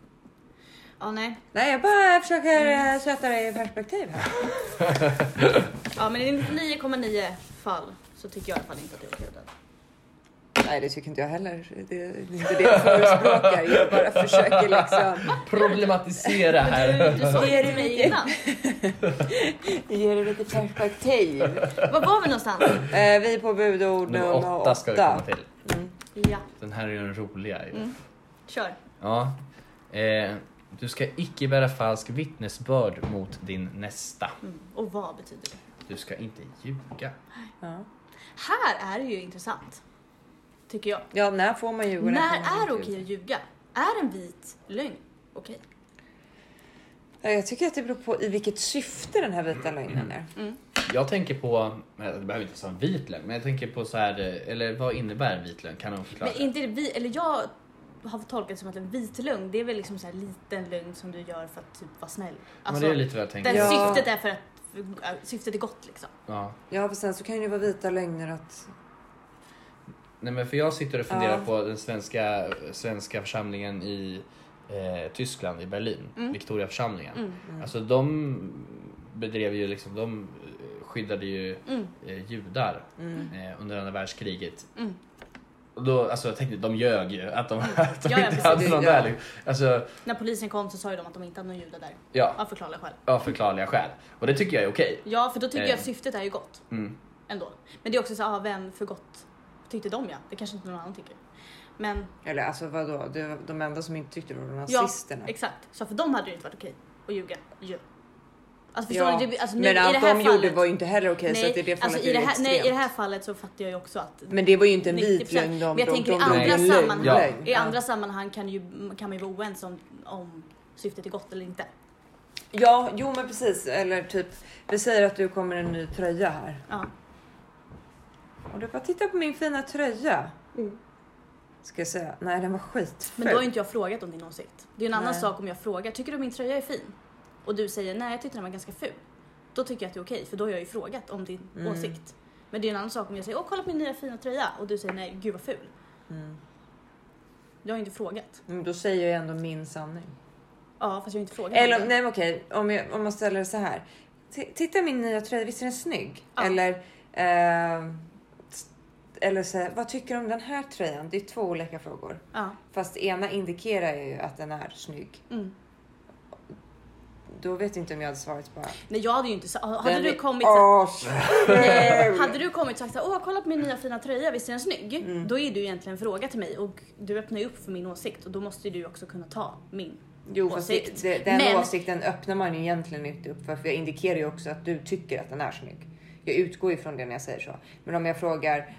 Ja, nej. Nej, jag bara försöker eh, sätta det i perspektiv här. Ja, men i 99,9 fall så tycker jag i alla fall inte att det är okej att döda. Nej, det tycker inte jag heller. Det är inte det jag förespråkar. Jag bara försöker liksom Problematisera här. du, du sa Ge ju det till mig lite- innan. ge det lite perspektiv. Var var vi någonstans? Eh, vi är på budord Nummer nummer åtta ska vi komma åtta. till. Mm. Ja, Den här är ju den roliga. Mm. kör. Ja. Eh, du ska icke bära falsk vittnesbörd mot din nästa. Mm. Och vad betyder det? Du ska inte ljuga. Ja. Här är det ju intressant. Tycker jag. ja, när får man ljuga? När är det okej att ljuga? Är en vit lögn okej? Ja, Jag tycker att det beror på i vilket syfte den här vita lögnen är. Mm. Jag tänker på, det behöver inte vara en vit lögn, men jag tänker på så här, eh, eller vad innebär en vit lögn? Kan någon förklara? Men inte det vi, eller jag har tolkat det som att en vit lögn, det är väl liksom så här liten lögn som du gör för att typ vara snäll. men Alltså, det är lite vad jag tänker. Ja. syftet är för att syftet är gott liksom. Ja. Ja, för sen så kan det ju vara vita lögner att... Nej men för jag sitter och funderar Ja. på den svenska, svenska församlingen i eh, Tyskland, i Berlin. Mm. Victoriaförsamlingen. Mm. Alltså de bedrev ju liksom, de eh, skyddade ju Mm. eh, judar Mm. eh, under andra världskriget. Mm. Och då, alltså jag tänkte, de ljög ju att de, att de Ja, ja, inte precis. hade någon Ja. där. Alltså, När polisen kom så sa ju de att de inte hade någon judar där. ja, Av förklarliga skäl. av förklarliga skäl. Och det tycker jag är okej. Ja, för då tycker Eh. jag att syftet är ju gott Mm. ändå. Men det är också så ah, vem för gott tyckte de ja? Det kanske inte någon annan tycker. Men Eller alltså vadå? Det var de enda som inte tyckte det var Ja, nazisterna. exakt, så för dem hade det inte varit okej att ljuga. ju. Alltså förstår Ja, du? Det, alltså, nu, men i det allt här de fallet, gjorde var ju inte heller okej så nej, att i det fallet alltså, i, det här, nej, i det extremt. här fallet så fattar jag ju också att Men det var ju inte en vit 90%. lögn. Men jag de, tänker i de, andra sammanhang, Ja. i Ja. andra sammanhang kan, ju, kan man ju vara oense om, om syftet är gott eller inte. Ja, jo men precis. Eller typ, vi säger att du kommer en ny tröja här. Ja. Och du bara, titta på min fina tröja. Mm. Ska jag säga, nej den var skitful. Men då har inte jag frågat om din åsikt. Det är en annan Nej. sak om jag frågar, tycker du min tröja är fin? Och du säger nej, jag tyckte den var ganska ful. Då tycker jag att det är okej, för då har jag ju frågat om din Mm. åsikt. Men det är en annan sak om jag säger, åh kolla på min nya fina tröja. Och du säger nej, gud vad ful. Mm. Jag har inte frågat. Men då säger jag ändå min sanning. Ja, fast jag har inte frågat. Eller nej men okej, om, jag, om man ställer det så här. T- Titta min nya tröja, visst är den snygg? Ja. Eller, eh, eller så här, vad tycker du om den här tröjan? Det är två olika frågor. Ja. Fast ena indikerar ju att den är snygg. Mm. Då vet jag inte om jag hade svarat bara. Nej, jag hade ju inte sagt, hade den du kommit så hade du kommit och sagt åh kolla på min nya fina tröja, visst är den snygg? Mm. Då är du egentligen en fråga till mig och du öppnar ju upp för min åsikt och då måste ju du också kunna ta min. Jo, fast det, åsikt. det, den Men- åsikten öppnar man ju egentligen inte upp för. För jag indikerar ju också att du tycker att den är snygg. Jag utgår ifrån det när jag säger så. Men om jag frågar,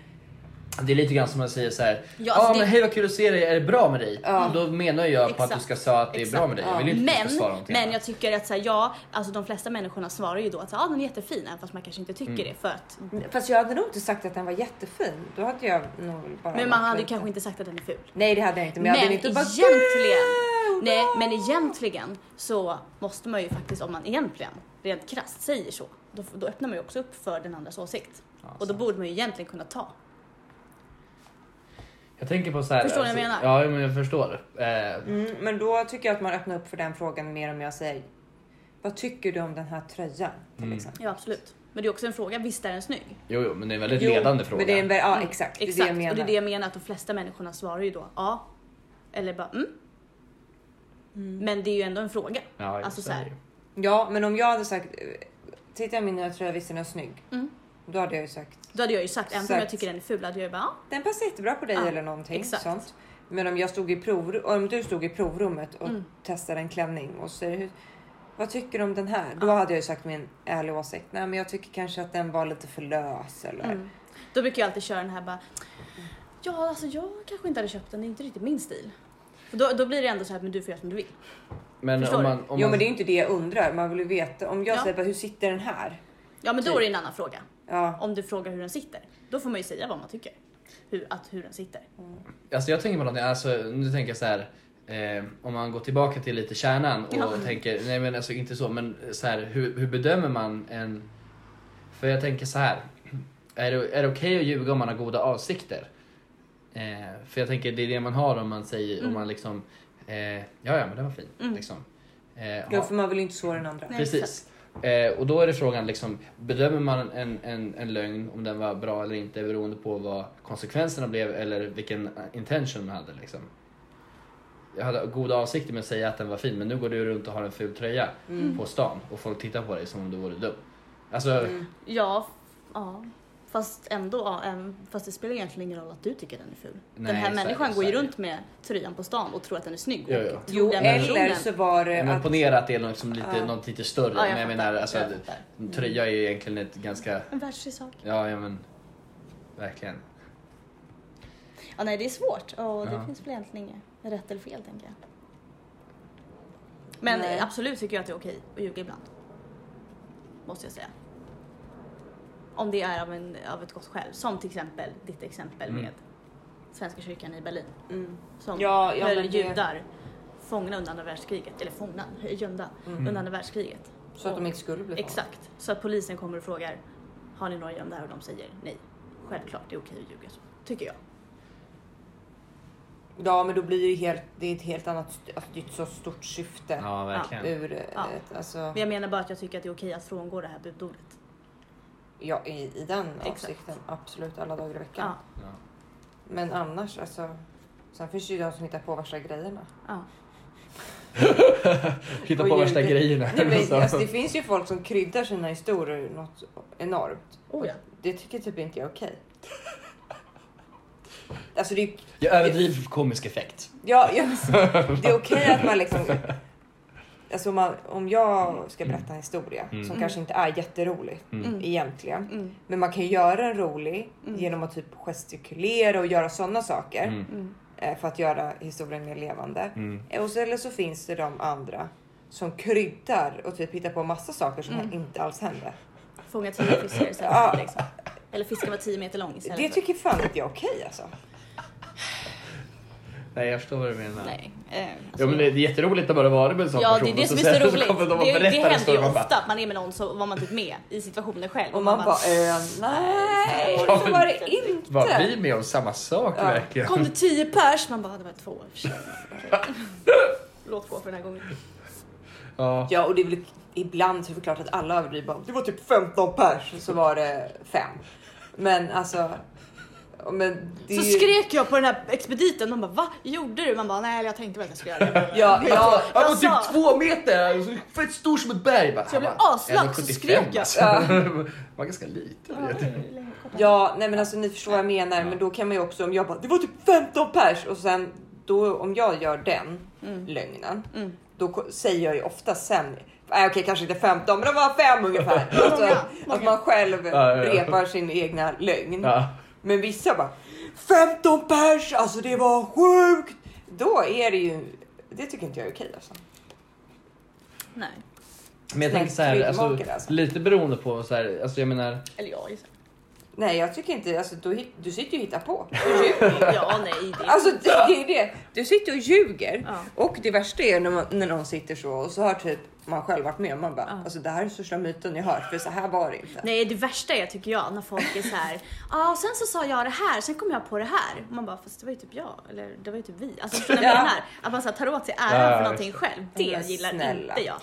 Det är lite grann som att säga så här. Ja, Ja, alltså men det- hej vad kul att se dig, är det bra med dig? Ja. Då menar jag på att du ska säga att det är bra Exakt. med dig. Jag vill Ja. inte att du Men, ska svara någonting men jag tycker att så här, ja, alltså de flesta människorna svarar ju då att så här, ah, den är jättefin, även fast man kanske inte tycker Mm. det för att fast jag hade nog inte sagt att den var jättefin. Då hade jag nog bara. men man hade lite- kanske inte sagt att den är ful. Nej, det hade jag inte. Men, jag hade inte bara. egentligen, "Gud, nej, men egentligen så måste man ju faktiskt, om man egentligen rent krasst säger så, då, då öppnar man ju också upp för den andras åsikt. Ja, Och då borde man ju egentligen kunna ta. Jag tänker på så här. Förstår du vad jag menar? Ja, men jag förstår. Eh, Mm, men då tycker jag att man öppnar upp för den frågan mer om jag säger. Vad tycker du om den här tröjan? Till Mm. exempel. Ja absolut. Men det är också en fråga, visst är den snygg? jo, jo, men det är en väldigt Jo, ledande fråga. Men det är ja, Mm, exakt. Det är Exakt, det jag menar. och det är det jag menar att de flesta människorna svarar ju då ja. Eller bara mm. Men det är ju ändå en fråga. Ja, Alltså så så är här. Ja, men om jag hade sagt. eh, Titta min nya tröja, visst är den snygg? Då hade jag ju sagt. Då hade jag ju sagt, även om jag tycker den är ful, hade jag ju bara ja. Den passar jättebra på dig Ja, eller någonting exakt. sånt. Men om jag stod i prov, om du stod i provrummet och Mm. testade en klänning och säger hur, vad tycker du om den här? Då Ja. hade jag ju sagt min ärliga åsikt. Nej, men jag tycker kanske att den var lite för lös eller. Mm. Då brukar jag alltid köra den här bara Ja alltså jag kanske inte hade köpt den, det är inte riktigt min stil. För då, då blir det ändå så här, men du får göra som du vill. Men Förstår om man, om jo, man, men det är ju inte det jag undrar. Man vill ju veta. Om jag Ja. säger bara, hur sitter den här? Ja men då Typ. är det en annan fråga. Ja. Om du frågar hur den sitter. Då får man ju säga vad man tycker. Hur, att hur den sitter. Alltså jag tänker på någonting, alltså, nu tänker jag så här. Eh, om man går tillbaka till lite kärnan och Ja. tänker, nej men alltså inte så, men så här, hur, hur bedömer man en... För jag tänker så här. Är det, är det okej att ljuga om man har goda avsikter? Eh, för jag tänker det är det man har om man säger, om Mm. man liksom, eh, ja ja men den var fin. Mm. Liksom. Eh, ja, för man vill ju inte såra den andra. Nej, Precis. Eh, och då är det frågan, liksom, bedömer man en, en, en lögn om den var bra eller inte beroende på vad konsekvenserna blev eller vilken intention man hade. Liksom. Jag hade goda avsikter med att säga att den var fin men nu går du runt och har en ful tröja Mm. på stan och folk tittar på dig som om du vore dum. Alltså, Mm. Ja, ja. Fast ändå, fast det spelar egentligen ingen roll att du tycker den är ful. Nej, den här så är det, människan så går ju det. runt med tröjan på stan och tror att den är snygg. Jo, jo. Jo, eller så var det men att... ponera att det är något, liksom lite, Ja. något lite större. Ja, jag men jag menar, alltså, jag en tröja är ju egentligen ett ganska, En världslig sak. ja, ja men verkligen. Ja, nej, det är svårt och det Ja. finns väl egentligen inget rätt eller fel tänker jag. Men Nej. absolut tycker jag att det är okej att ljuga ibland. Måste jag säga. Om det är av, en, av ett gott skäl. Som till exempel ditt exempel Mm. med Svenska kyrkan i Berlin. Mm. Som Ja, ja, höll men det- judar fångna under andra världskriget. Eller fångna, gömda Mm. under andra världskriget. Så att de inte skulle bli fångade. Exakt. Så att polisen kommer och frågar har ni några gömda här och de säger nej. Självklart, det är okej att ljuga så. Tycker jag. Ja, men då blir det helt, det är ett helt annat, alltså det är ett så stort syfte. Ja, verkligen. Ur Ja. ett, alltså, Men jag menar bara att jag tycker att det är okej att frångå det här budordet. Ja, i, i den Exakt. avsikten, absolut alla dagar i veckan. Ja, Ja. Men annars, alltså. Sen finns det ju de som hittar på värsta grejerna. ja. Hitta Och på värsta ljuger. grejerna. Nej, men, Så. alltså, det finns ju folk som kryddar sina historier något enormt. Oh, ja. Det tycker typ inte jag är okej. Alltså det är, Jag överdriver för komisk effekt. ja, ja, det är okej att man liksom... Alltså om, man, om jag ska berätta en historia Mm. som kanske inte är jätterolig Mm. egentligen. Mm. Men man kan ju göra den rolig Mm. genom att typ gestikulera och göra sådana saker. Mm. Mm. eh, För att göra historien mer levande. Mm. Eh, Och så, eller så finns det de andra som kryddar och typ hittar på massa saker som Mm. inte alls hände. Fånga tio fiskar istället Ja. liksom. Eller fisken var tio meter lång istället Det tycker fan inte jag är okej alltså. Nej, jag förstår vad du menar. Nej. Eh, Ja, men det är jätteroligt att bara vara med en sån Ja, person det är det som är så roligt. de Det, det händer ju man bara, ofta att man är med någon så var man typ med i situationen själv. Och man bara, eh, nej, Ja, så var det inte. Var vi med om samma sak Ja. verkligen? Kom det tio pers? Man bara, det var två. Låt gå för den här gången. Ja. Ja, och det är väl ibland så är det klart att alla överdriver. bara, Det var typ 15 pers så var det fem. Men alltså. Men det Så skrek jag på den här expediten. De bara, va? Gjorde du? Man bara, nej jag tänkte väl att jag skulle göra det. Ja, ja, Han var Jag sa- typ två meter, fett stor som ett berg. Bara, Så jag blev aslack, så 1,75 skrek jag. Alltså. Ja. var ganska liten. ja, nej men alltså ni förstår vad jag menar. Men då kan man ju också om jag bara, det var typ 15 pers och sen då om jag gör den Mm. lögnen. Mm. Då säger jag ju ofta sen. Nej, okej, kanske inte 15, men det var fem ungefär. Alltså, att man själv Ja, ja, ja. repar sin egna lögn. Ja. Men vissa bara 15 pers, alltså det var sjukt. Då är det ju, det tycker inte jag är okej alltså. Nej. Men jag tänker så här, alltså, alltså. lite beroende på så här, alltså jag menar, Eller ja, gissar. Nej, jag tycker inte, alltså du, du sitter ju och hittar på. Du ljuger. Ja, nej. Det Alltså det, det är det. Du sitter och ljuger. Ja. Och det värsta är när, man, när någon sitter så och så har typ man själv varit med och man bara, Ja. alltså det här är den största myten jag hört för så här var det inte. Nej, det värsta är tycker jag när folk är så här. Ja, och sen så sa jag det här, sen kom jag på det här. Och man bara, fast det var ju typ jag, eller det var ju typ vi. Alltså förstår ni Ja. menar? Att man så här, tar åt sig äran Ja, för ja, någonting visst. själv. Det Men gillar snälla. inte jag.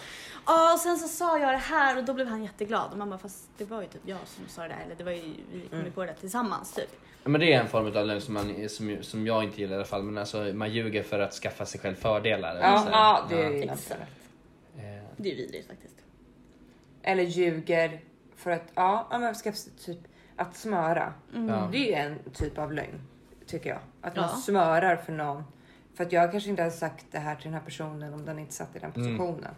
Ja, och sen så sa jag det här och då blev han jätteglad. Och man bara, fast det var ju typ jag som sa det där. Eller det var ju, vi kom ju Mm. på det tillsammans typ. Ja, Men det är en form av lögn som, man, som, som jag inte gillar i alla fall. Men alltså, man ljuger för att skaffa sig själv fördelar. eller Ja, ja det Ja. är ju Exakt. Eh, Det är ju vidrigt faktiskt. Eller ljuger för att, ja, ja men ska typ att smöra. Ja. Det är ju en typ av lögn tycker jag. Att man Ja. smörar för någon. För att jag kanske inte hade sagt det här till den här personen om den inte satt i den Mm. positionen.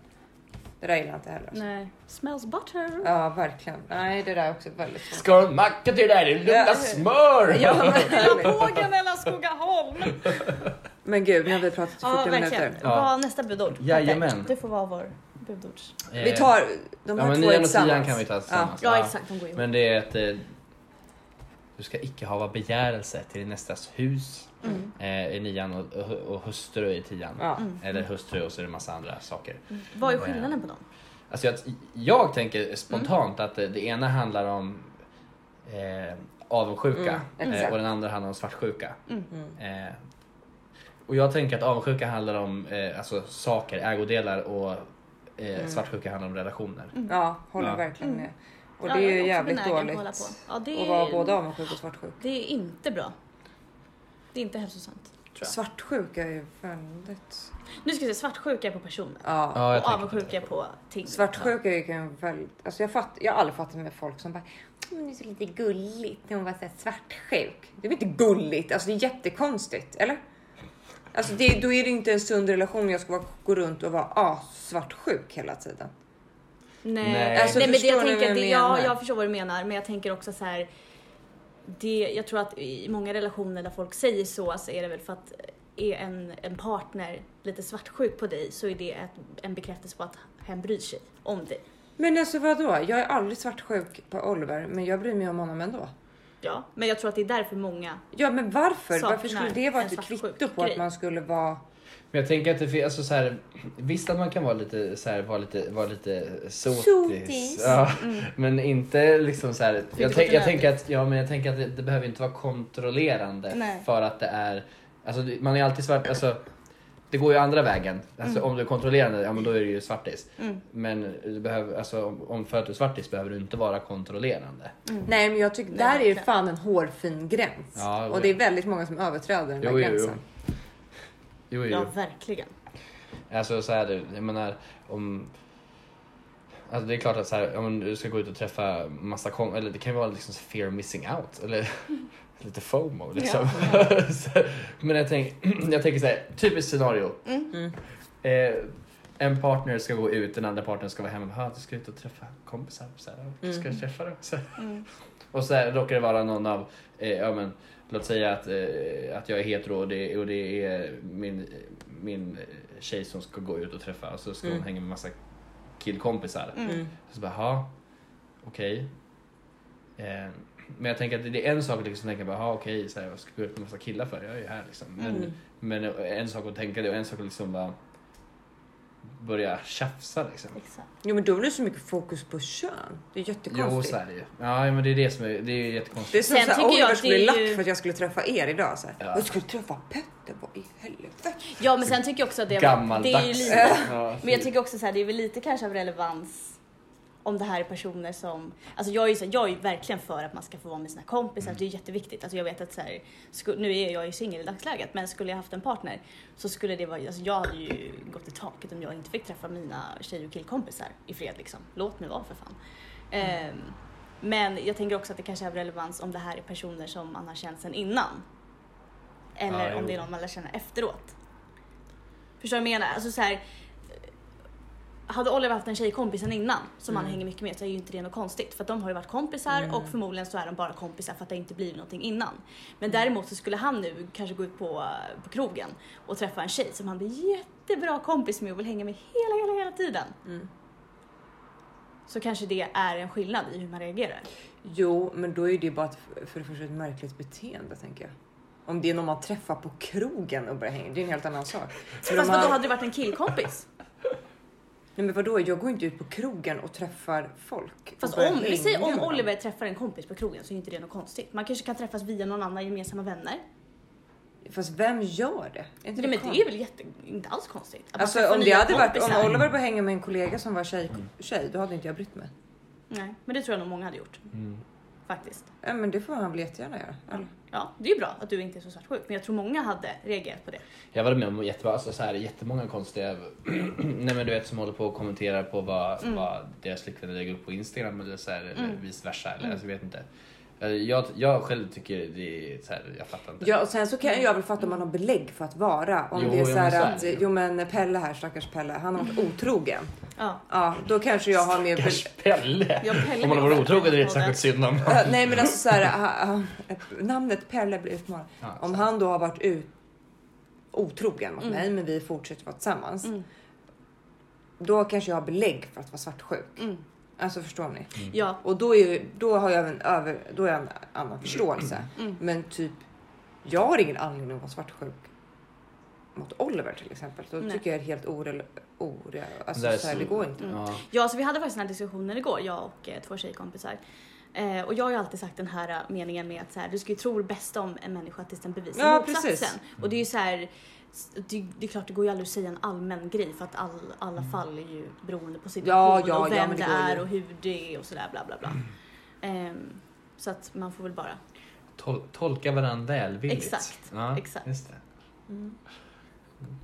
Det där gillar jag inte heller. Nej. Smells butter. Ja, verkligen. Nej, det där är också väldigt svårt. Ska du macka till det där? Det luktar smör! Ja, men, bågen eller Skogaholm. Men gud, nu har vi pratat i 40 Ja, minuter. Ja. Vad nästa budord? Jajamän. Du får vara vår budords. Eh, Vi tar de Ja här men två tillsammans. kan vi ta tillsammans. Ja, exakt. De går ihop. Men det är att eh, du ska icke hava begärelse till din nästas hus Mm. eh, i nian och, och, och hustru i tian. Ja. Mm. Eller hustru och så är det en massa andra saker. Vad är skillnaden på dem? Alltså jag, jag tänker spontant att det, det ena handlar om eh, avundsjuka Mm, eh, och den andra handlar om svartsjuka. Mm. Mm. Eh, och jag tänker att avundsjuka handlar om eh, alltså, saker, ägodelar och eh, Mm. svartsjuka handlar om relationer. Ja, håller Ja. verkligen med. Och det jag är ju jävligt att dåligt hålla på. Ja, det att vara är- både avundsjuk och svartsjuk. Det är inte bra. Det är inte hälsosamt. Jag. Svartsjuka är ju väldigt... Nu ska vi se, svartsjuka är på personer. Ja. Jag och avundsjuka är på ting. Svartsjuka är ju väldigt... Alltså jag, fatt, jag har aldrig fattat med folk som bara "Mm, det är så lite gulligt när hon var så svartsjuk. Det är väl inte gulligt? Alltså det är jättekonstigt, eller? Alltså det, då är det inte en sund relation jag ska vara, gå runt och vara ah, svartsjuk hela tiden. Nej, Nej. Alltså, Nej men det, jag tänker att det, jag ja, jag förstår vad du menar, men jag tänker också så här. Det, jag tror att i många relationer där folk säger så, så är det väl för att är en, en partner lite svartsjuk på dig så är det ett, en bekräftelse på att hen bryr sig om dig. Men alltså vadå? Jag är aldrig svartsjuk på Oliver, men jag bryr mig om honom ändå. Ja, men jag tror att det är därför många Ja, men varför? Saknar Varför skulle det vara en ett kvitto på grej. att man skulle vara... Men jag tänker att det finns, alltså så här, visst att man kan vara lite så här, vara lite, vara lite sotis. Sotis. Ja, Mm. men inte liksom så här. Jag, tänk, jag tänker att, ja men jag tänker att det, det behöver inte vara kontrollerande Nej. för att det är Alltså det- man är alltid svart, alltså det går ju andra vägen. Alltså Mm. om du är kontrollerande, ja men då är du ju svartis. Mm. Men du behöver, alltså om, om för att du är svartis behöver du inte vara kontrollerande. Nej men jag tycker Nej, där är ju fan en hårfin gräns. Ja, och det är väldigt många som överträder den där Jo, jo, jo. gränsen. Jo, jo. Ja, verkligen. Alltså så här, jag menar om... Alltså det är klart att så här, om du ska gå ut och träffa massa kom eller det kan ju vara liksom fear of missing out eller lite FOMO liksom. Så här, Men jag, tänk, jag tänker så här, typiskt scenario. Mm. Eh, en partner ska gå ut, den andra partnern ska vara hemma. "Ha, Du ska ut och träffa kompisar. Så här, du ska Mm. träffa dem. Så. Mm. Och så här, råkar det vara någon av, eh, ja men låt säga att, eh, att jag är hetero och det, och det är min, min tjej som ska gå ut och träffa och så ska Mm. hon hänga med massa killkompisar. Mm. Mm. Så bara, ja, okej. Eh, men jag tänker att det är en sak att liksom tänka bara, ja okej, så här, vad ska jag gå ut med massa killar för? Jag är ju här liksom. Men, Mm. men en sak att tänka det och en sak att liksom bara börja tjafsa liksom. Exakt. Jo men då blir det så mycket fokus på kön. Det är Jo, jättekonstigt. så är det ju. Ja, men det är det som är, det är ju Det är jättekonstigt. som Sen såhär, jag Oliver att skulle är lack för att jag skulle träffa er idag. Så här. Ja. Jag skulle träffa Petter, vad i helvete? Ja men sen tycker jag också att det, det är ju Gammaldags. lite, Ja, men jag tycker också så här, det är väl lite kanske av relevans om det här är personer som, alltså jag är ju, så här, jag är verkligen för att man ska få vara med sina kompisar, Mm. det är jätteviktigt. Alltså jag vet att så här, sku, nu är jag ju singel i dagsläget, men skulle jag haft en partner så skulle det vara, alltså jag hade ju gått i taket om jag inte fick träffa mina tjej och killkompisar i fred liksom. Låt mig vara för fan. Ehm, men jag tänker också att det kanske är relevans om det här är personer som man har känt sedan innan. Eller Ja, om jo. det är någon man lär känna efteråt. Förstår du vad jag menar? Alltså så här, hade Oliver haft en tjejkompis sen innan som han Mm. hänger mycket med så är ju inte det något konstigt. För att de har ju varit kompisar Mm. och förmodligen så är de bara kompisar för att det inte blivit någonting innan. Men Mm. däremot så skulle han nu kanske gå ut på, på krogen och träffa en tjej som han blir jättebra kompis med och vill hänga med hela, hela, hela tiden. Mm. Så kanske det är en skillnad i hur man reagerar. Jo, men då är det bara ett, för det första ett märkligt beteende tänker jag. Om det är någon man träffar på krogen och börjar hänga, det är en helt annan sak. Fast vadå, man- hade det varit en killkompis? Nej men vadå, jag går inte ut på krogen och träffar folk. Fast om, vi säger om. Oliver träffar en kompis på krogen så är inte det något konstigt. Man kanske kan träffas via någon annan gemensamma vänner. Fast vem gör det? Är inte Nej, men det är väl jätte, inte alls konstigt. Alltså om det hade varit, om Oliver började hänga med en kollega som var tjej, tjej då hade inte jag brytt mig. Nej, men det tror jag nog många hade gjort. Mm. Faktiskt. Ja, men det får han väl jättegärna göra. Eller? Ja, det är ju bra att du inte är så svartsjuk. Men jag tror många hade reagerat på det. Jag varit med om jättebra, alltså så här, jättemånga konstiga, nej men du vet som håller på och kommenterar på vad, Mm. vad deras flickvänner lägger upp på Instagram eller så här, eller Mm. vice versa. Eller, Mm. alltså, jag vet inte. Jag, jag själv tycker det är så här, jag fattar inte. Ja och sen så kan jag väl fatta om man har belägg för att vara. Om Jo, det är så men här så att, jo men Pelle här, stackars Pelle, han har varit otrogen. Ja. Ja, då kanske jag har mer... Stackars Pelle! Jag Pelle Om man har varit var otrogen är det inte särskilt synd om. Ja, nej men alltså så här, namnet Pelle blir utmanat. Ja, Om han då har varit ut, otrogen mot Mm. mig men vi fortsätter vara tillsammans. Mm. Då kanske jag har belägg för att vara svartsjuk. Mm. Alltså förstår ni? Mm. Ja. Och då, är, då har jag en, över, då är jag en annan förståelse. Mm. Men typ, jag har ingen anledning att vara svartsjuk mot Oliver till exempel. Då Nej. tycker jag är helt orel, ore, alltså, Det är så här, så- det går inte. Mm. Ja. Ja, så vi hade faktiskt den här diskussionen igår, jag och eh, två tjejkompisar. Eh, och jag har ju alltid sagt den här eh, meningen med att så här, du ska ju tro det bästa om en människa tills den bevisar Ja, motsatsen. precis. Och det är ju så här, det, det är klart det går ju aldrig att säga en allmän grej för att all, alla fall är ju beroende på situation Ja, ja, och ja, vem men det, det ju. är och hur det är och sådär bla bla bla. Ehm, så att man får väl bara, Tol tolka varandra välvilligt. Exakt, Ja, exakt. Just det.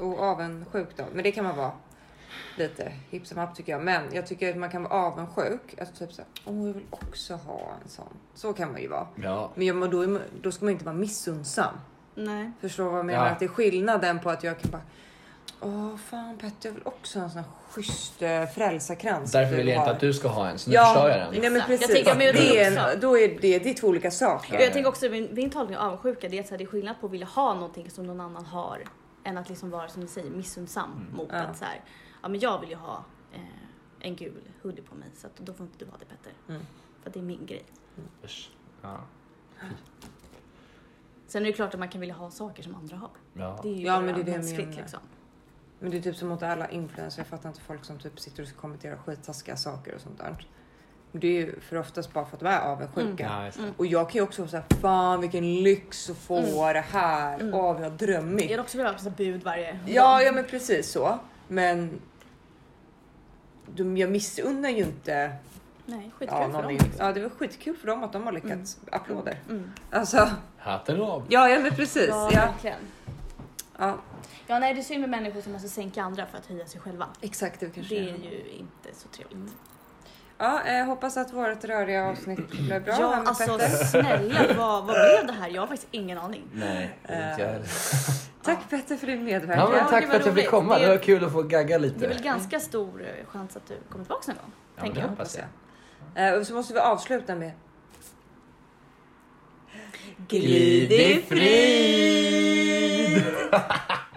Och avundsjuk då. Men det kan man vara lite hipp som happ tycker jag. Men jag tycker att man kan vara avundsjuk. Alltså typ så här, åh jag vill också ha en sån. Så kan man ju vara. Ja. Men då, då ska man inte vara missunnsam. Nej. Förstår vad jag menar? Ja. Att det är skillnaden på att jag kan bara Åh fan Petter, jag vill också ha en sån här schysst eh, frälsarkrans. Därför vill jag inte att du ska ha en, så nu Ja, förstör jag den. nej men Exakt. Jag precis. tänker, men jag det tänker är också- en, då är det, det är två olika saker. Jag tänker också, min, min tolkning av avundsjuka, det är att så här, det är skillnad på att vilja ha någonting som någon annan har än att liksom vara, som du säger, missunnsam Mm. mot Ja. att så här, ja men jag vill ju ha eh, en gul hoodie på mig så att då får inte du ha det Petter. Mm. För att det är min grej. Usch. Ja. Sen är det klart att man kan vilja ha saker som andra har. Ja. Det är ju Ja, bara men det är det jag mänskligt liksom. Men det är typ som mot alla influencers. Jag fattar inte folk som typ sitter och kommenterar skittaskiga saker och sånt där. Det är ju för oftast bara för att de är avundsjuka. Ja, just det. Mm. Och jag kan ju också vara såhär, fan vilken lyx att få det här. Mm. Åh vad Jag drömmigt. hade också velat ha bud varje Ja, ja men precis så. Men de, jag missunnar ju inte. Nej, skitkul Ja, för dem. liksom. ja, det var skitkul för dem att de har lyckats. Applåder. Mm. Alltså, Hatten av. ja, ja men precis. Ja, Ja, verkligen. ja, Ja, nej det är synd med människor som måste sänka andra för att höja sig själva. exakt. Det kanske Det är är. ju inte så trevligt. Ja, jag hoppas att vårt röriga avsnitt blev bra. ja, alltså Petter. snälla, vad, vad blev det här? Jag har faktiskt ingen aning. Nej, Eh, inte jag heller. Tack Petter för din medverkan. Ja, men Ja, tack det för att jag fick komma. Det Det- var kul att få gagga lite. Det är väl ganska stor eh, chans att du kommer tillbaka någon gång. Ja, tänker det jag. hoppas jag. Eh, och så måste vi avsluta med Glid i frid!